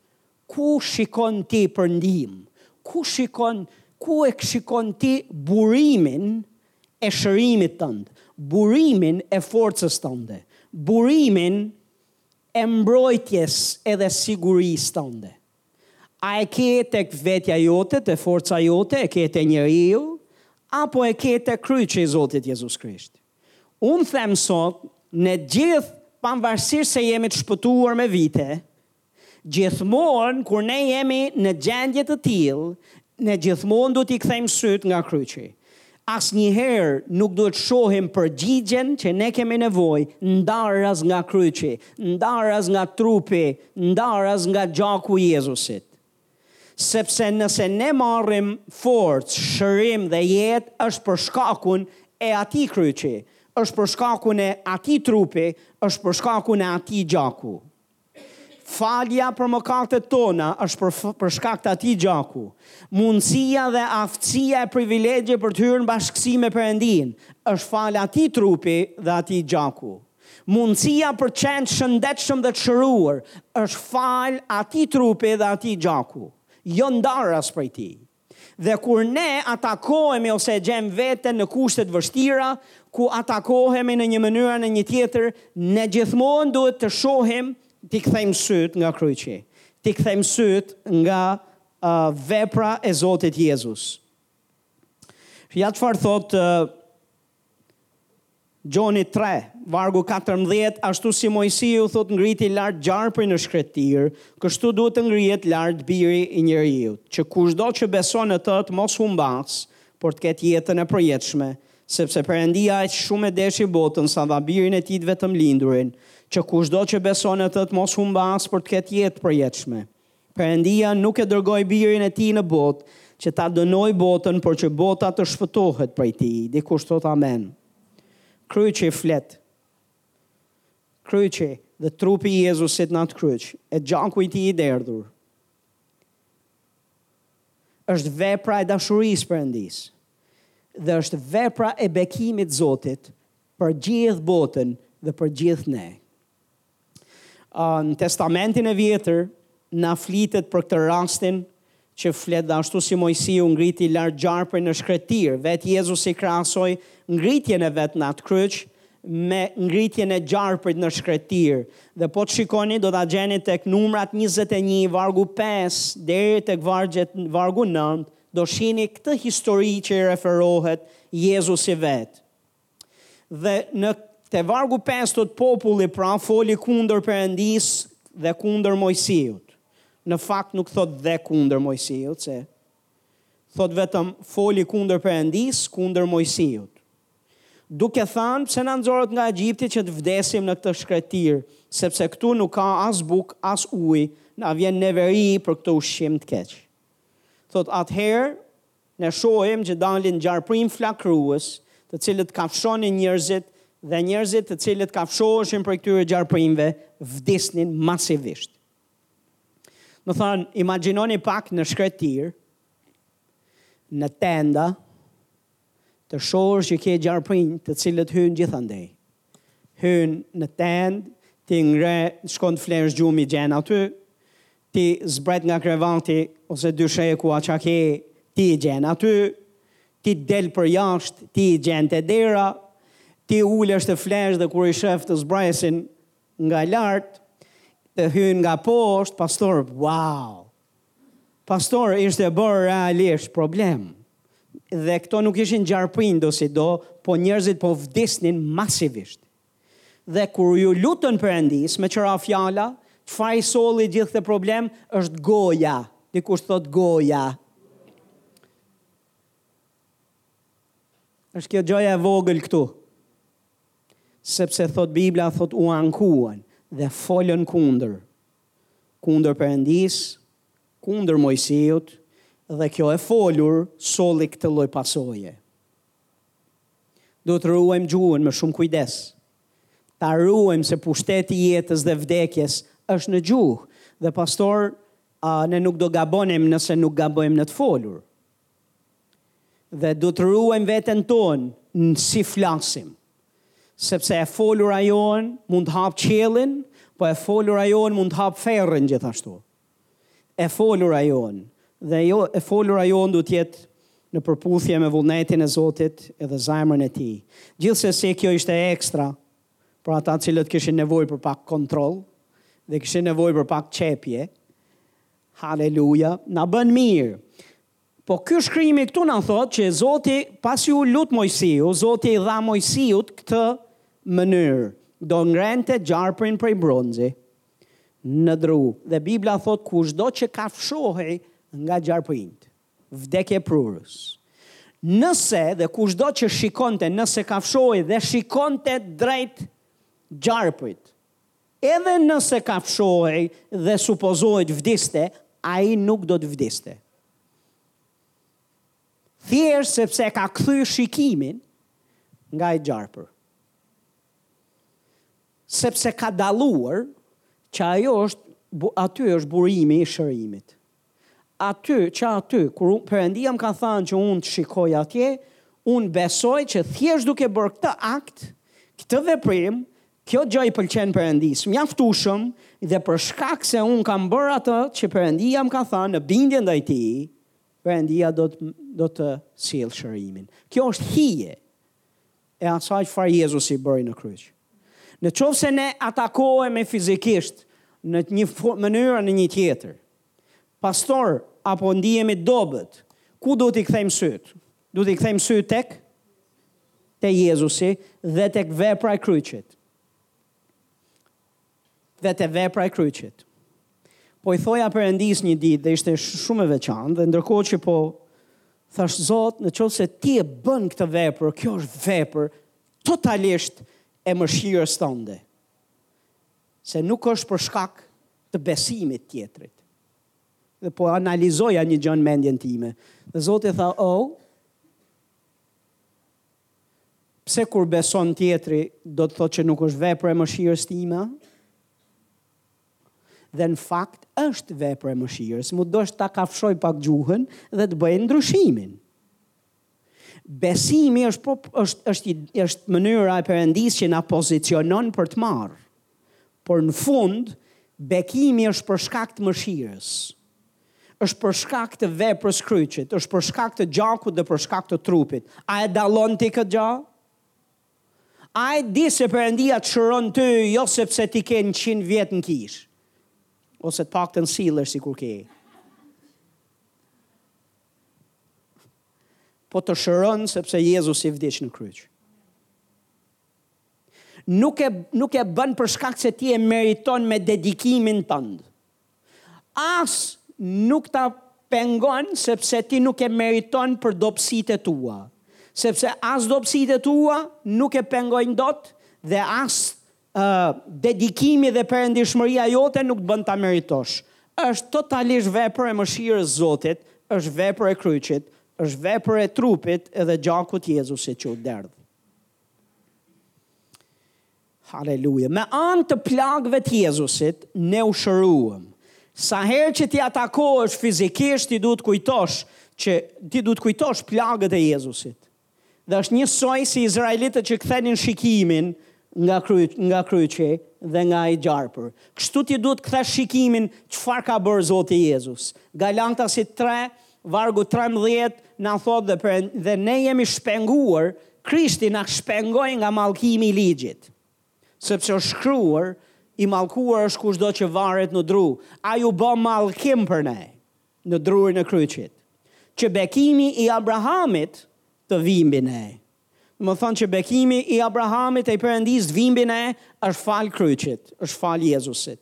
Ku shikon ti për ndihmë? Ku shikon, ku e shikon ti burimin e shërimit tënd, burimin e forcës tënde, burimin e mbrojtjes edhe sigurisë tënde? A e ke tek vetja jote, te forca jote, e ke te njeriu, apo e ke te kryqi i Zotit Jezus Krisht? Unë them sot, ne gjithë, pavarësisht se jemi të shpëtuar me vite, gjithmonë kur ne jemi në gjendje të tillë, Ne gjithmonë duhet t'i kthejmë sytë nga kryqi. Asnjëherë nuk duhet të shohim përgjigjen që ne kemi nevojë ndaras nga kryqi, ndaras nga trupi, ndaras nga gjaku i Jezusit. Sepse nëse ne marrim forcë, shërim dhe jetë, është për shkakun e atij kryqi, është për shkakun e atij trupi, është për shkakun e atij gjaku. Falja për mëkatet tona është për, për shkak të atij gjaku. Mundësia dhe aftësia e privilegji për të hyrë në bashkësi me Perëndinë është falë atij trupi dhe atij gjaku. Mundësia për të qenë të shëndetshëm dhe të shëruar është falë atij trupi dhe atij gjaku, jo ndaras prej tij. Dhe kur ne atakohemi ose e gjejmë veten në kushte të vështira, ku atakohemi në një mënyrë a në një tjetër, ne gjithmonë duhet të shohim, t'i kthejmë sytë nga kryqi, t'i kthejmë sytë nga vepra e Zotit Jezus. Ja çfarë thotë Gjoni tre, vargu katërmbëdhjetë, Ashtu si Moisiu, thotë, ngriti lart gjarprin në shkretirë, kështu duhet të ngrihet lart Biri i njeriut, që kushdo që beson në të të mos humbasë, por të ketë jetën e përjetshme. Sepse Perëndia aq shumë e deshi botën sa dha Birin e tij të vetëmlindurin, që kushdo që beson në të të mos humbasë, por të ketë jetë të përjetshme. Perëndia nuk e dërgoi Birin e Tij në botë që ta dënojë botën, por që bota të shpëtohet prej tij. Dikush thotë amen. Kryqi flet. Kryqi dhe trupi i Jezusit në atë kryq, e gjaku i tij i derdhur, është vepra e dashurisë Perëndisë dhe është vepra e bekimit Zotit për gjithë botën dhe për gjithë ne. Në Testamentin e Vjetër na flitet për këtë rastin që flet dhe ashtu si Moisiu ngriti lart gjarprin në shkretirë, vetë Jezusi krahasoi ngritjen e vet në atë kryq me ngritjen e gjarprit në shkretirë. Dhe po të shikoni do ta gjeni tek Numrat 21 vargu 5 deri tek vargjet vargu 9 do shihni këtë histori që i referohet Jezusi vetë. Dhe ne te vargu pesë thotë populli pra foli kundër Perëndisë dhe kundër Mojsiut. Në fakt nuk thotë dhe kundër Mojsiut, se thotë vetëm foli kundër Perëndisë, kundër Mojsiut. Duke thanë, pse na nxorët nga Egjipti që të vdesim në këtë shkretirë, sepse këtu nuk ka as bukë, as ujë, na vjen neveri për këtë ushqim të keq. Thotë atëherë, Ne shohim që dalin gjarprinj flakërues, të cilët kafshonin njerëzit dhe njerëzit të cilët kafshoheshin prej këtyre gjarprinjve vdisnin masivisht. Me thënë, imagjinoni pak në shkretirë, në tenda, të shohësh që ke gjarprinj të cilët hyjnë gjithandej. hyjnë në tendë, ti ngre, shkon të flesh gjumë i gjen aty, ti zbret nga krevati ose dysheku a ça ke, ti i gjen aty, ti del përjashtë, ti i gjen te dera, ti ulesh të flesh dhe kur i shef të zbresin nga lart, dhe hyjnë nga poshtë, pastor, wow! Pastor ishte bërë realisht problem dhe këto nuk ishin gjarprinj dosido, po njerëzit po vdisnin masivisht. Dhe kur iu lutën Perëndisë, meqë ra fjala, çfarë i solli gjithë këtë problem është goja. Dikush thotë goja. Është kjo gjëja e vogël këtu. Sepse thotë Bibla thotë u ankuan dhe folën kundër kundër Perëndisë, kundër Moisiut, dhe kjo e folur solli këtë lloj pasoje. Duhet të ruajmë gjuhën me shumë kujdes. Ta ruajmë se pushteti i jetës dhe vdekjes është në gjuhë dhe pastor, a, ne nuk do gabonim nëse nuk gabojmë në të folur. Dhe duhet të ruajmë veten tonë në si flasim. Sepse e folura jonë mund të hapë qiellin, po e folura jonë mund të hapë ferrin gjithashtu. E folura jonë, dhe jo, e folura jonë duhet të jetë në përputhje me vullnetin e Zotit edhe zemrën e tij. Gjithsesi kjo ishte ekstra, për ata të cilët kishin nevojë për pak kontroll, dhe kishin nevojë për pak qepje, Haleluja, na bën mirë. Po ky shkrimi këtu na thotë që Zoti pasi u lut Moisiu, Zoti i dha Moisiut këtë mënyrë, do ngrente gjarprin prej bronzi në dru dhe Bibla thotë kushdo që kafshohej nga gjarprinjtë, vdekjeprurës. Nëse dhe kushdo që shikonte, nëse kafshohej dhe shikonte drejt gjarprit, Edhe nëse kafshohej dhe supozohej të vdiste, ai nuk do të vdiste. Thjesht sepse e ka kthy shikimin nga ai gjarpër. Sepse ka dalluar që ajo është aty është burimi i shërimit. Aty, që aty, kur unë, Perëndia më ka thënë që unë të shikoj atje, unë besoj që thjesht duke bërë këtë akt, këtë veprim, kjo gjë i pëlqen Perëndisë mjaftueshëm dhe për shkak se unë kam bërë atë që Perëndia më ka thënë në bindje ndaj Tij, Perëndia do të do të sjellë shërimin. Kjo është hije. e asaj çfarë Jezusi bëri në kryq. Në qoftë se ne atakohemi fizikisht në një mënyrë në një tjetër, pastor, apo ndihemi dobët, ku do t'i këthejmë sytë? Do t'i kthejmë sytë tek? Te Jezusi dhe tek vepra e kryqit. Dhe te vepra e kryqit. Po i thoja Perëndisë një ditë dhe ishte shumë e veçantë dhe ndërkohë që po thashë Zot, në qoftë se ti e bën këtë vepër, kjo është vepër totalisht e mëshirës tënde. Se nuk është për shkak të besimit të tjetrit. Dhe po analizoja një gjë në mendjen time. Dhe Zoti tha, "Oh, Pse kur beson tjetri do të thotë që nuk është vepër e mëshirës time? Dhe në fakt është vepër e mëshirës, m'u desh ta kafshoj pak gjuhën dhe të bëj ndryshimin. Besimi është, po, është, është, është mënyra e Perëndisë që na pozicionon për të marrë. Por në fund, bekimi është për shkak të mëshirës. Është për shkak të veprës së kryqit, është për shkak të gjakut dhe për shkak të trupit. A e dallon ti këtë gjë? A e di se Perëndia të shëron ty jo sepse ti ke 100 vjet në kishë, ose të paktën sillesh sikur ke. Po të shëron sepse Jezusi vdiq në kryq. Nuk e nuk e bën për shkak se ti e meriton me dedikimin tënd. As nuk ta pengon sepse ti nuk e meriton për dobësitë e tua. Sepse as dobësitë e tua nuk e pengojnë dot dhe as ë dedikimi dhe perëndishmëria jote nuk të bën ta meritosh. Është totalisht vepër e mëshirës së Zotit, është vepër e kryqit, është vepër e trupit edhe gjakut Jezusit që u derdh. Haleluja. Me anë të plagëve të Jezusit, ne u shëruam. Sa herë që ti atakohesh fizikisht, ti duhet kujtosh që ti duhet kujtosh plagët e Jezusit. Dhe është një soj si izraelitët që kthenin shikimin nga, kry, nga kryqi dhe nga ai gjarpër. Kështu ti duhet të kthesh shikimin çfarë ka bërë Zoti Jezus. Galatasit 3, Vargu trembëdhjetë na thotë dhe për dhe ne jemi shpenguar, Krishti na shpengoi nga mallkimi i ligjit. Sepse është shkruar, i mallkuar është kushdo që varet në dru, ai u bë mallkim për ne në drurin e kryqit, që bekimi i Abrahamit të vijë mbi ne. Domethënë që bekimi i Abrahamit e i Perëndisë të vijë mbi ne është falë kryqit, është falë Jezusit.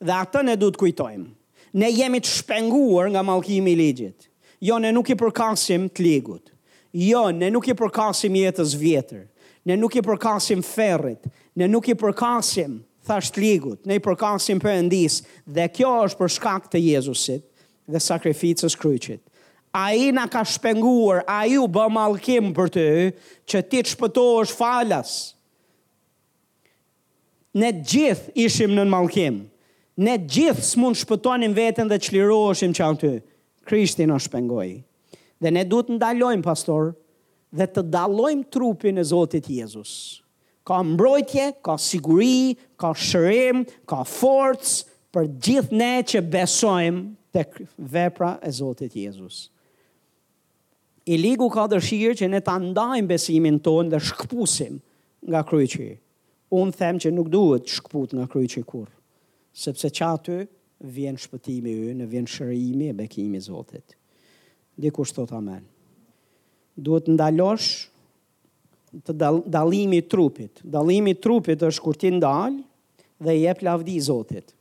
Dhe atë ne duhet të kujtojmë. Ne jemi të shpenguar nga mallkimi i ligjit. Jo, ne nuk i përkasim të ligut. Jo, ne nuk i përkasim jetës së vjetër. Ne nuk i përkasim ferrit. Ne nuk i përkasim, thashë të ligut. Ne i përkasim Perëndisë. Dhe kjo është për shkak të Jezusit dhe sakrificës së kryqit. Ai na ka shpenguar, ai u bë mallkim për ty, që ti të shpëtohesh falas. Ne të gjithë ishim nën mallkim. Ne të gjithë s'mund të shpëtonim veten dhe çliroheshim që aty. Krishti na shpengoi. Dhe ne duhet të ndalojmë, pastor, dhe të dallojmë trupin e Zotit Jezus. Ka mbrojtje, ka siguri, ka shërim, ka forcë për të gjithë ne që besojmë tek vepra e Zotit Jezus. I ligu ka dëshirë që ne ta ndajmë besimin tonë dhe shkëpusim nga kryqi. Unë them që nuk duhet shkëput nga kryqi kurrë, sepse që aty vjen shpëtimi ynë, vjen shërimi e bekimi i Zotit. Dikush thotë amen. Duhet të ndalosh të dal, dallimi i trupit. Dallimi i trupit është kur ti ndal dhe i jep lavdi Zotit.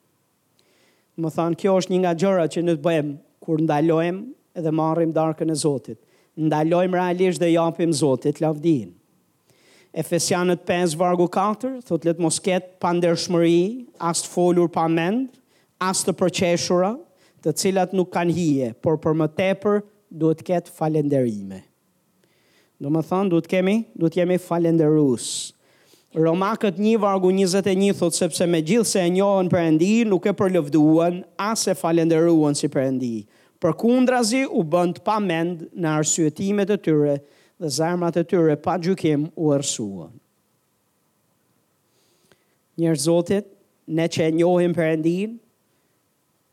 Domethënë kjo është një nga gjërat që ne bëjmë kur ndalojmë dhe marrim darkën e Zotit. Ndalojmë realisht dhe japim Zotit lavdinë. Efesianët 5 vargu 4 thotë le të mos ketë pandershmëri, as të folur pa mend, as të përqeshura, të cilat nuk kanë hije, por për më tepër duhet të ketë falënderime. Domethënë duhet kemi, duhet jemi falenderues. Romakët një vargu njëzet e një thotë sepse megjithëse e njohën Perëndinë nuk e përlëvduan as e falenderuan si Perëndi, përkundrazi u bënë të pamend në arsyetimet e tyre dhe zemrat e tyre pa gjykim u errësuan. Njerëz të Zotit, ne që e njohim Perëndinë,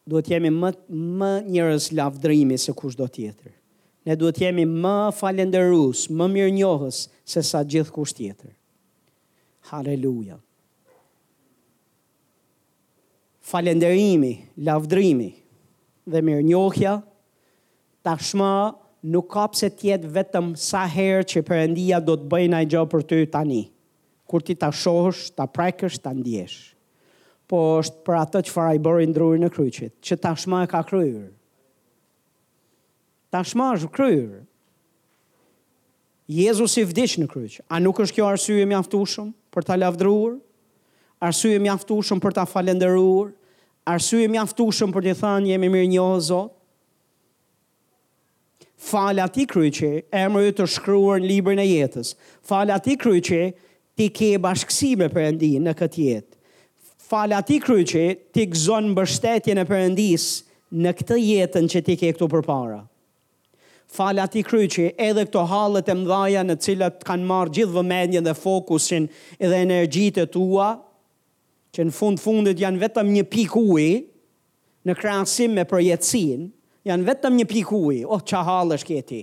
Duhet të jemi më, më njerëz lavdërimi se kushdo tjetër. Ne duhet të jemi më falenderues, më mirënjohës sesa gjithkush tjetër. Haleluja. Falenderimi, lavdërimi dhe mirënjohja, tashma nuk ka pse të jetë vetëm sa herë që Perëndia do të bëjë ndonjë gjë për ty tani. Kur ti ta shohësh, ta prekësh, ta ndjesh. Po është për atë çfarë ai bëri në drurin e kryqit, që tashmë e ka kryer. Tashmë është kryer. Jezusi vdiq në kryq. A nuk është kjo arsye e mjaftueshme për ta lavdëruar? Arsye e mjaftueshme për ta falënderuar? Arsye e mjaftueshme për të thënë jemi mirënjohës Zot? Falë atij kryqi, emri yt është shkruar në librin e jetës. Falë atij kryqi, ti ke bashkësi me Perëndinë në këtë jetë. Falë atij kryqi, ti gëzon mbështetjen e Perëndisë në këtë jetën që ti ke këtu përpara. Falë atij kryqi, edhe këto hallet e mëdhaja të cilat kanë marrë gjithë vëmendjen dhe fokusin dhe energjitë e tua, që në fund fundit janë vetëm një pikë uji, Në krahasim me përjetësinë, janë vetëm një pikë uji. Oh, ça hallesh ke ti!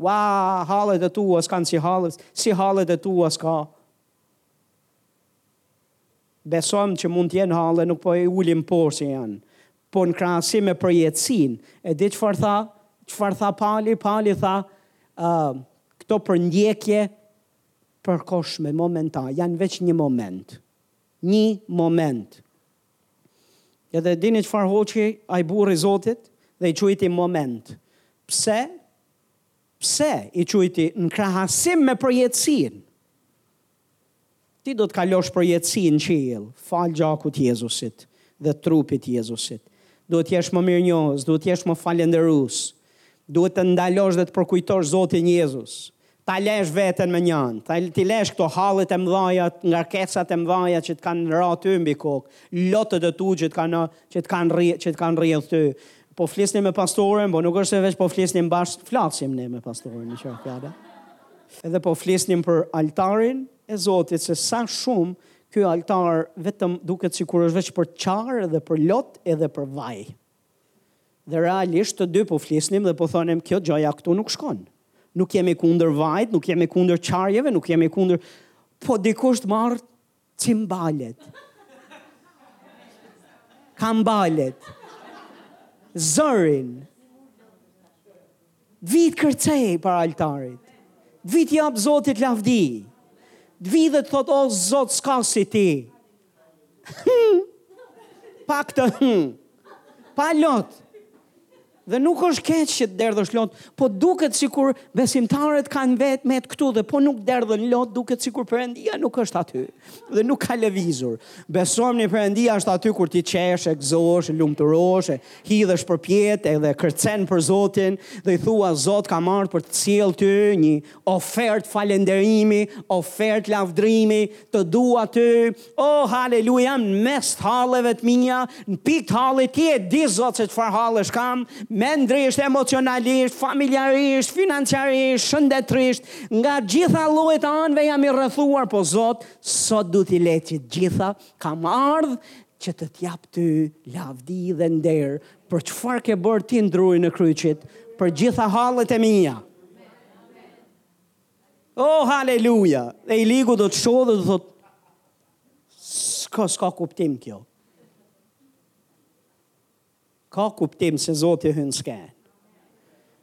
Uaa, hallet e tua s'kanë si hallet, si hallet e tua s'ka. Besojeni që mund të jenë halle, nuk po i ulim poshtë që janë. Po në krahasim me përjetësinë, e di çfarë tha? Çfarë tha Pali? Pali tha, uh, këto përndjekje të përkohshme, momentale, janë veç një moment. Një moment. Edhe e dini çfarë hoqi ai burrë i Zotit dhe i quajti moment. Pse? Pse i quajti në krahasim me përjetësinë? Ti do ta kalosh përjetësinë në qiell, falë gjakut të Jezusit dhe trupit të Jezusit. Duhet të jesh më mirënjohës, duhet të jesh më falënderues. Duhet të ndalosh dhe të përkujtosh Zotin Jezus. Ta lësh veten mënjanë, ta t'i lësh këto hallet e mëdha, ngarkesat e mëdha që të kanë ra ty mbi kokë, lotët e tu që të kanë që të kanë rri, që të kanë rrjedh ty. Po flisnim me pastoren, po nuk është se veç po flisnim bash, flasim ne me pastoren në çdo fjalë. Edhe po flisnim për altarin e Zotit se sa shumë ky altar vetëm duket sikur është veç për qarë dhe për lot edhe për vaj. Dhe realisht të dy po flisnim dhe po thonim kjo gjëja këtu nuk shkon. Nuk jemi kundër vajit, nuk jemi kundër qarjeve, nuk jemi kundër... Po dikush të marrë cimbalet. Kembanet. Zërin. T'vijë t'kërcejë para altarit. T'vijë t'i japë zotit lavdi. T'vijë dhe të thotë, o zot s'ka si ti. Hmm. Pa këtë. Hmm. Pa lot. Dhe nuk është keq që të derdhësh lot, po duket sikur besimtarët kanë vetëm këtu dhe po nuk derdhën lot, duket sikur Perëndia nuk është aty dhe nuk ka lëvizur. Besomëni Perëndia është aty kur ti qesh, e gëzohesh, lumturohesh, hidhesh përpjetë edhe kërcen për Zotin dhe i thua Zot kam ardhë për të sjell ty një Ofertë falënderimi, ofertë lavdërimi, të dua Ty, o haleluja, në mes të halleve të mia, në pikë të hallit, Ti e di Zot se çfarë hallesh kam, mendërisht, emocionalisht, familjarisht, financiarisht, shëndetërisht, nga të gjitha llojet e anëve jam i rrethuar, po Zot, sot du t'i lë të gjitha, kam ardhur që të të jap Ty lavdi dhe nder për çfarë ke bërë Ti n'drurin e kryqit, për gjitha hallet e mia. Oh, haleluja! E i ligu do të shohë dhe thotë, s'ka, s'ka kuptim kjo. Ka kuptim se Zoti hyn n'skenë.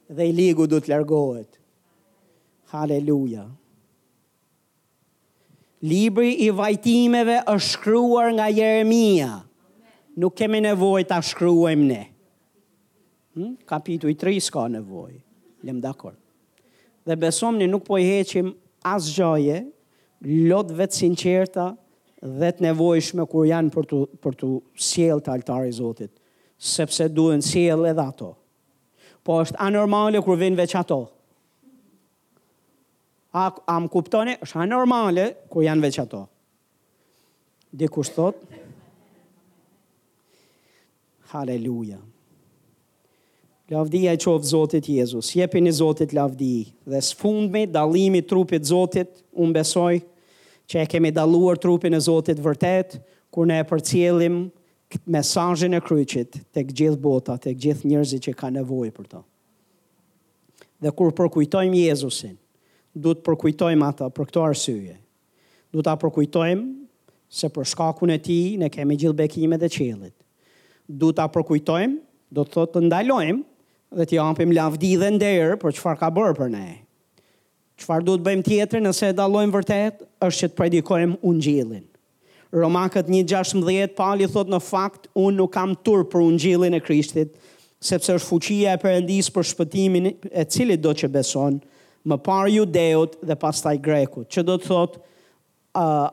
Dhe i ligu do të largohet. Haleluja! Haleluja! Libri i vajtimeve është shkruar nga Jeremia. Nuk kemi nevojë ta shkruajmë ne. Hmm? Kapituj s'ka nevojë. Jemi dakord. Dhe besomëni nuk po i heqim asgjëje, lotëve t'sinqerta dhe të nevojshme kur janë për të për t'u sjellë te altari i Zotit, sepse duhen sjellë edhe ato. Po është anormale kur vijnë veç ato. A a më kuptoni? Është anormale kur janë veç ato. Dikush thotë Haleluja. Lavdia i qoftë Zotit Jezus, jepini Zotit lavdi, dhe së fundmi, dallimi i trupit Zotit, unë besoj që e kemi dalluar trupin e Zotit vërtet, kur ne e përcjellim mesazhin e kryqit tek gjithë bota, tek gjithë njerëzit që ka nevojë për to. Dhe kur përkujtojmë Jezusin, duhet ta përkujtojmë atë për këto arsye. Duhet ta përkujtojmë se për shkakun e tij ne kemi gjithë bekimet e qiellit. Duhet ta përkujtojmë, do të thotë të ndalojmë dhe t'i japim lavdi dhe nder për çfarë ka bërë për ne. Çfarë duhet të bëjmë tjetër nëse e dallojmë vërtet është që të predikojmë Ungjillin. Romakët një gjashtëmbëdhjetë Pali thotë në fakt unë nuk kam turp për Ungjillin e Krishtit, sepse është fuqia e Perëndisë për shpëtimin e cilitdo që beson, më parë Judeut dhe pastaj Grekut, që do të thotë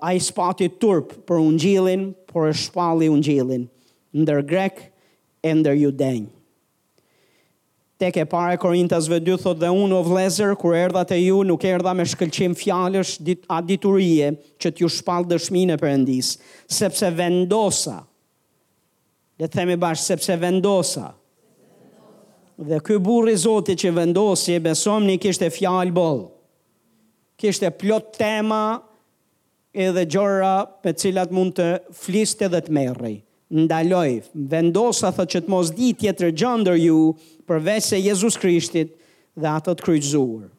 ai s'pati turp për Ungjillin, por e shpalli Ungjillin ndër Grekë e ndër Judenj. Tek e para e Korintasve dy thotë dhe unë o vëllezër kur erdha te ju nuk erdha me shkëlqim fjalësh a diturie që t'ju shpall dëshminë e Perëndisë, sepse vendosa, le të themi bashkë, sepse vendosa, dhe ky burrë i Zotit që vendosi, besomëni kishte fjalë boll, kishte plot tema Edhe gjëra me cilat mund të fliste dhe të merrej. Ndaloi, vendosa thotë që të mos di tjetër gjë ndër ju përveçse Jezus Krishtit dhe atë të kryqëzuar.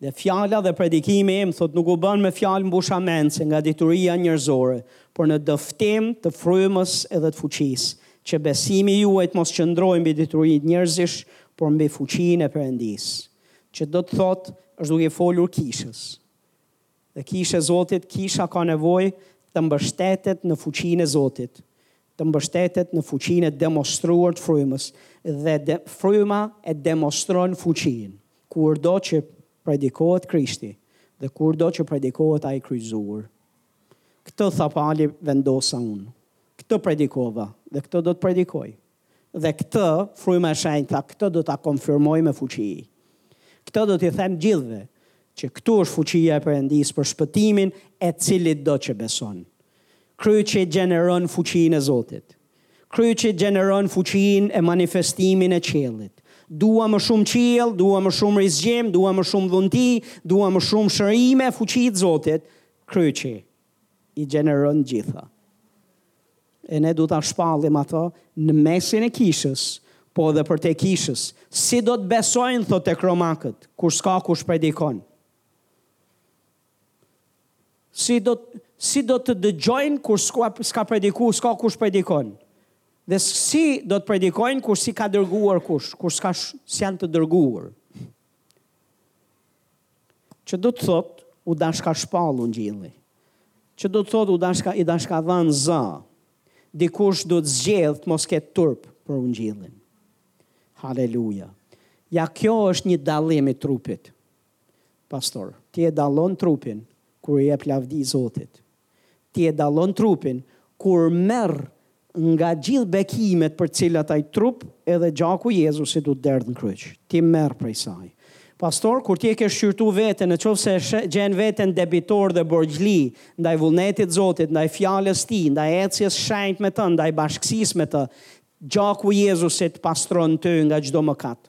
Dhe fjala dhe predikimi im thotë nuk u bënë me fjalë mbushamendëse nga dituria njerëzore, por në dëftim të frymës edhe të fuqisë, që besimi juaj të mos qëndrojë mbi diturinë njerëzish, por mbi fuqinë e Perëndisë. Që do të thotë, është duke i folur kishës. Dhe Kishë e Zotit, Kisha ka nevojë të mbështetet në fuqinë e Zotit, të mbështetet në fuqinë e demonstruar të frymës, dhe de, fryma e demonstron fuqinë, kurdo që predikohet Krishti dhe kurdo që predikohet ai i kryqëzuar. Këtë tha Pali vendosa unë. Këtë predikova dhe këtë do të predikoj. Dhe këtë, Fryma e Shenjtë tha, këtë do ta konfirmoj me fuqi. Këtë do t'i them gjithëve, që këtu është fuqia e Perëndisë për shpëtimin e cilitdo që beson. Kryqi gjeneron fuqinë e Zotit. Kryqi gjeneron fuqinë e manifestimin e qiellit. Dua më shumë qiell, dua më shumë rizgjim, dua më shumë dhunti, dua më shumë shërime e fuqi të Zotit, kryqi. i gjeneron gjitha. E ne duhet ta shpallim ato në mesin e kishës, po edhe përtej kishës. Si do të besojnë, thotë te Romakët, kur s'ka kush predikon? Si do, si do të dëgjojnë kur s'ka, s'ka prediku, s'ka kush predikon? Dhe si do të predikojnë kur s'i ka dërguar kush, kur s'ka, s'janë të dërguar? Që do të thotë u dashka shpallë ungjilli. Që do të thotë u dashka i dashka dhanë za. Dikush do të zgjedhë të mos ketë turp për ungjillin. Haleluja. Ja kjo është një dallim i trupit. Pastor, ti e dallon trupin kur i jep lavdi Zotit. ti e dallon trupin kur merr nga gjithë bekimet për të cilat ai trup edhe gjaku i Jezusit u derdh në kryq. Ti merr prej saj. Pastor, kur ti e ke shqyrtu veten, në qoftë se gjen veten debitor dhe borxhli ndaj vullnetit të Zotit, ndaj fjalës së Tij, ndaj ecjes së shenjtë me Të, ndaj bashkësisë me Të, gjaku i Jezusit të pastron ty nga çdo mëkat.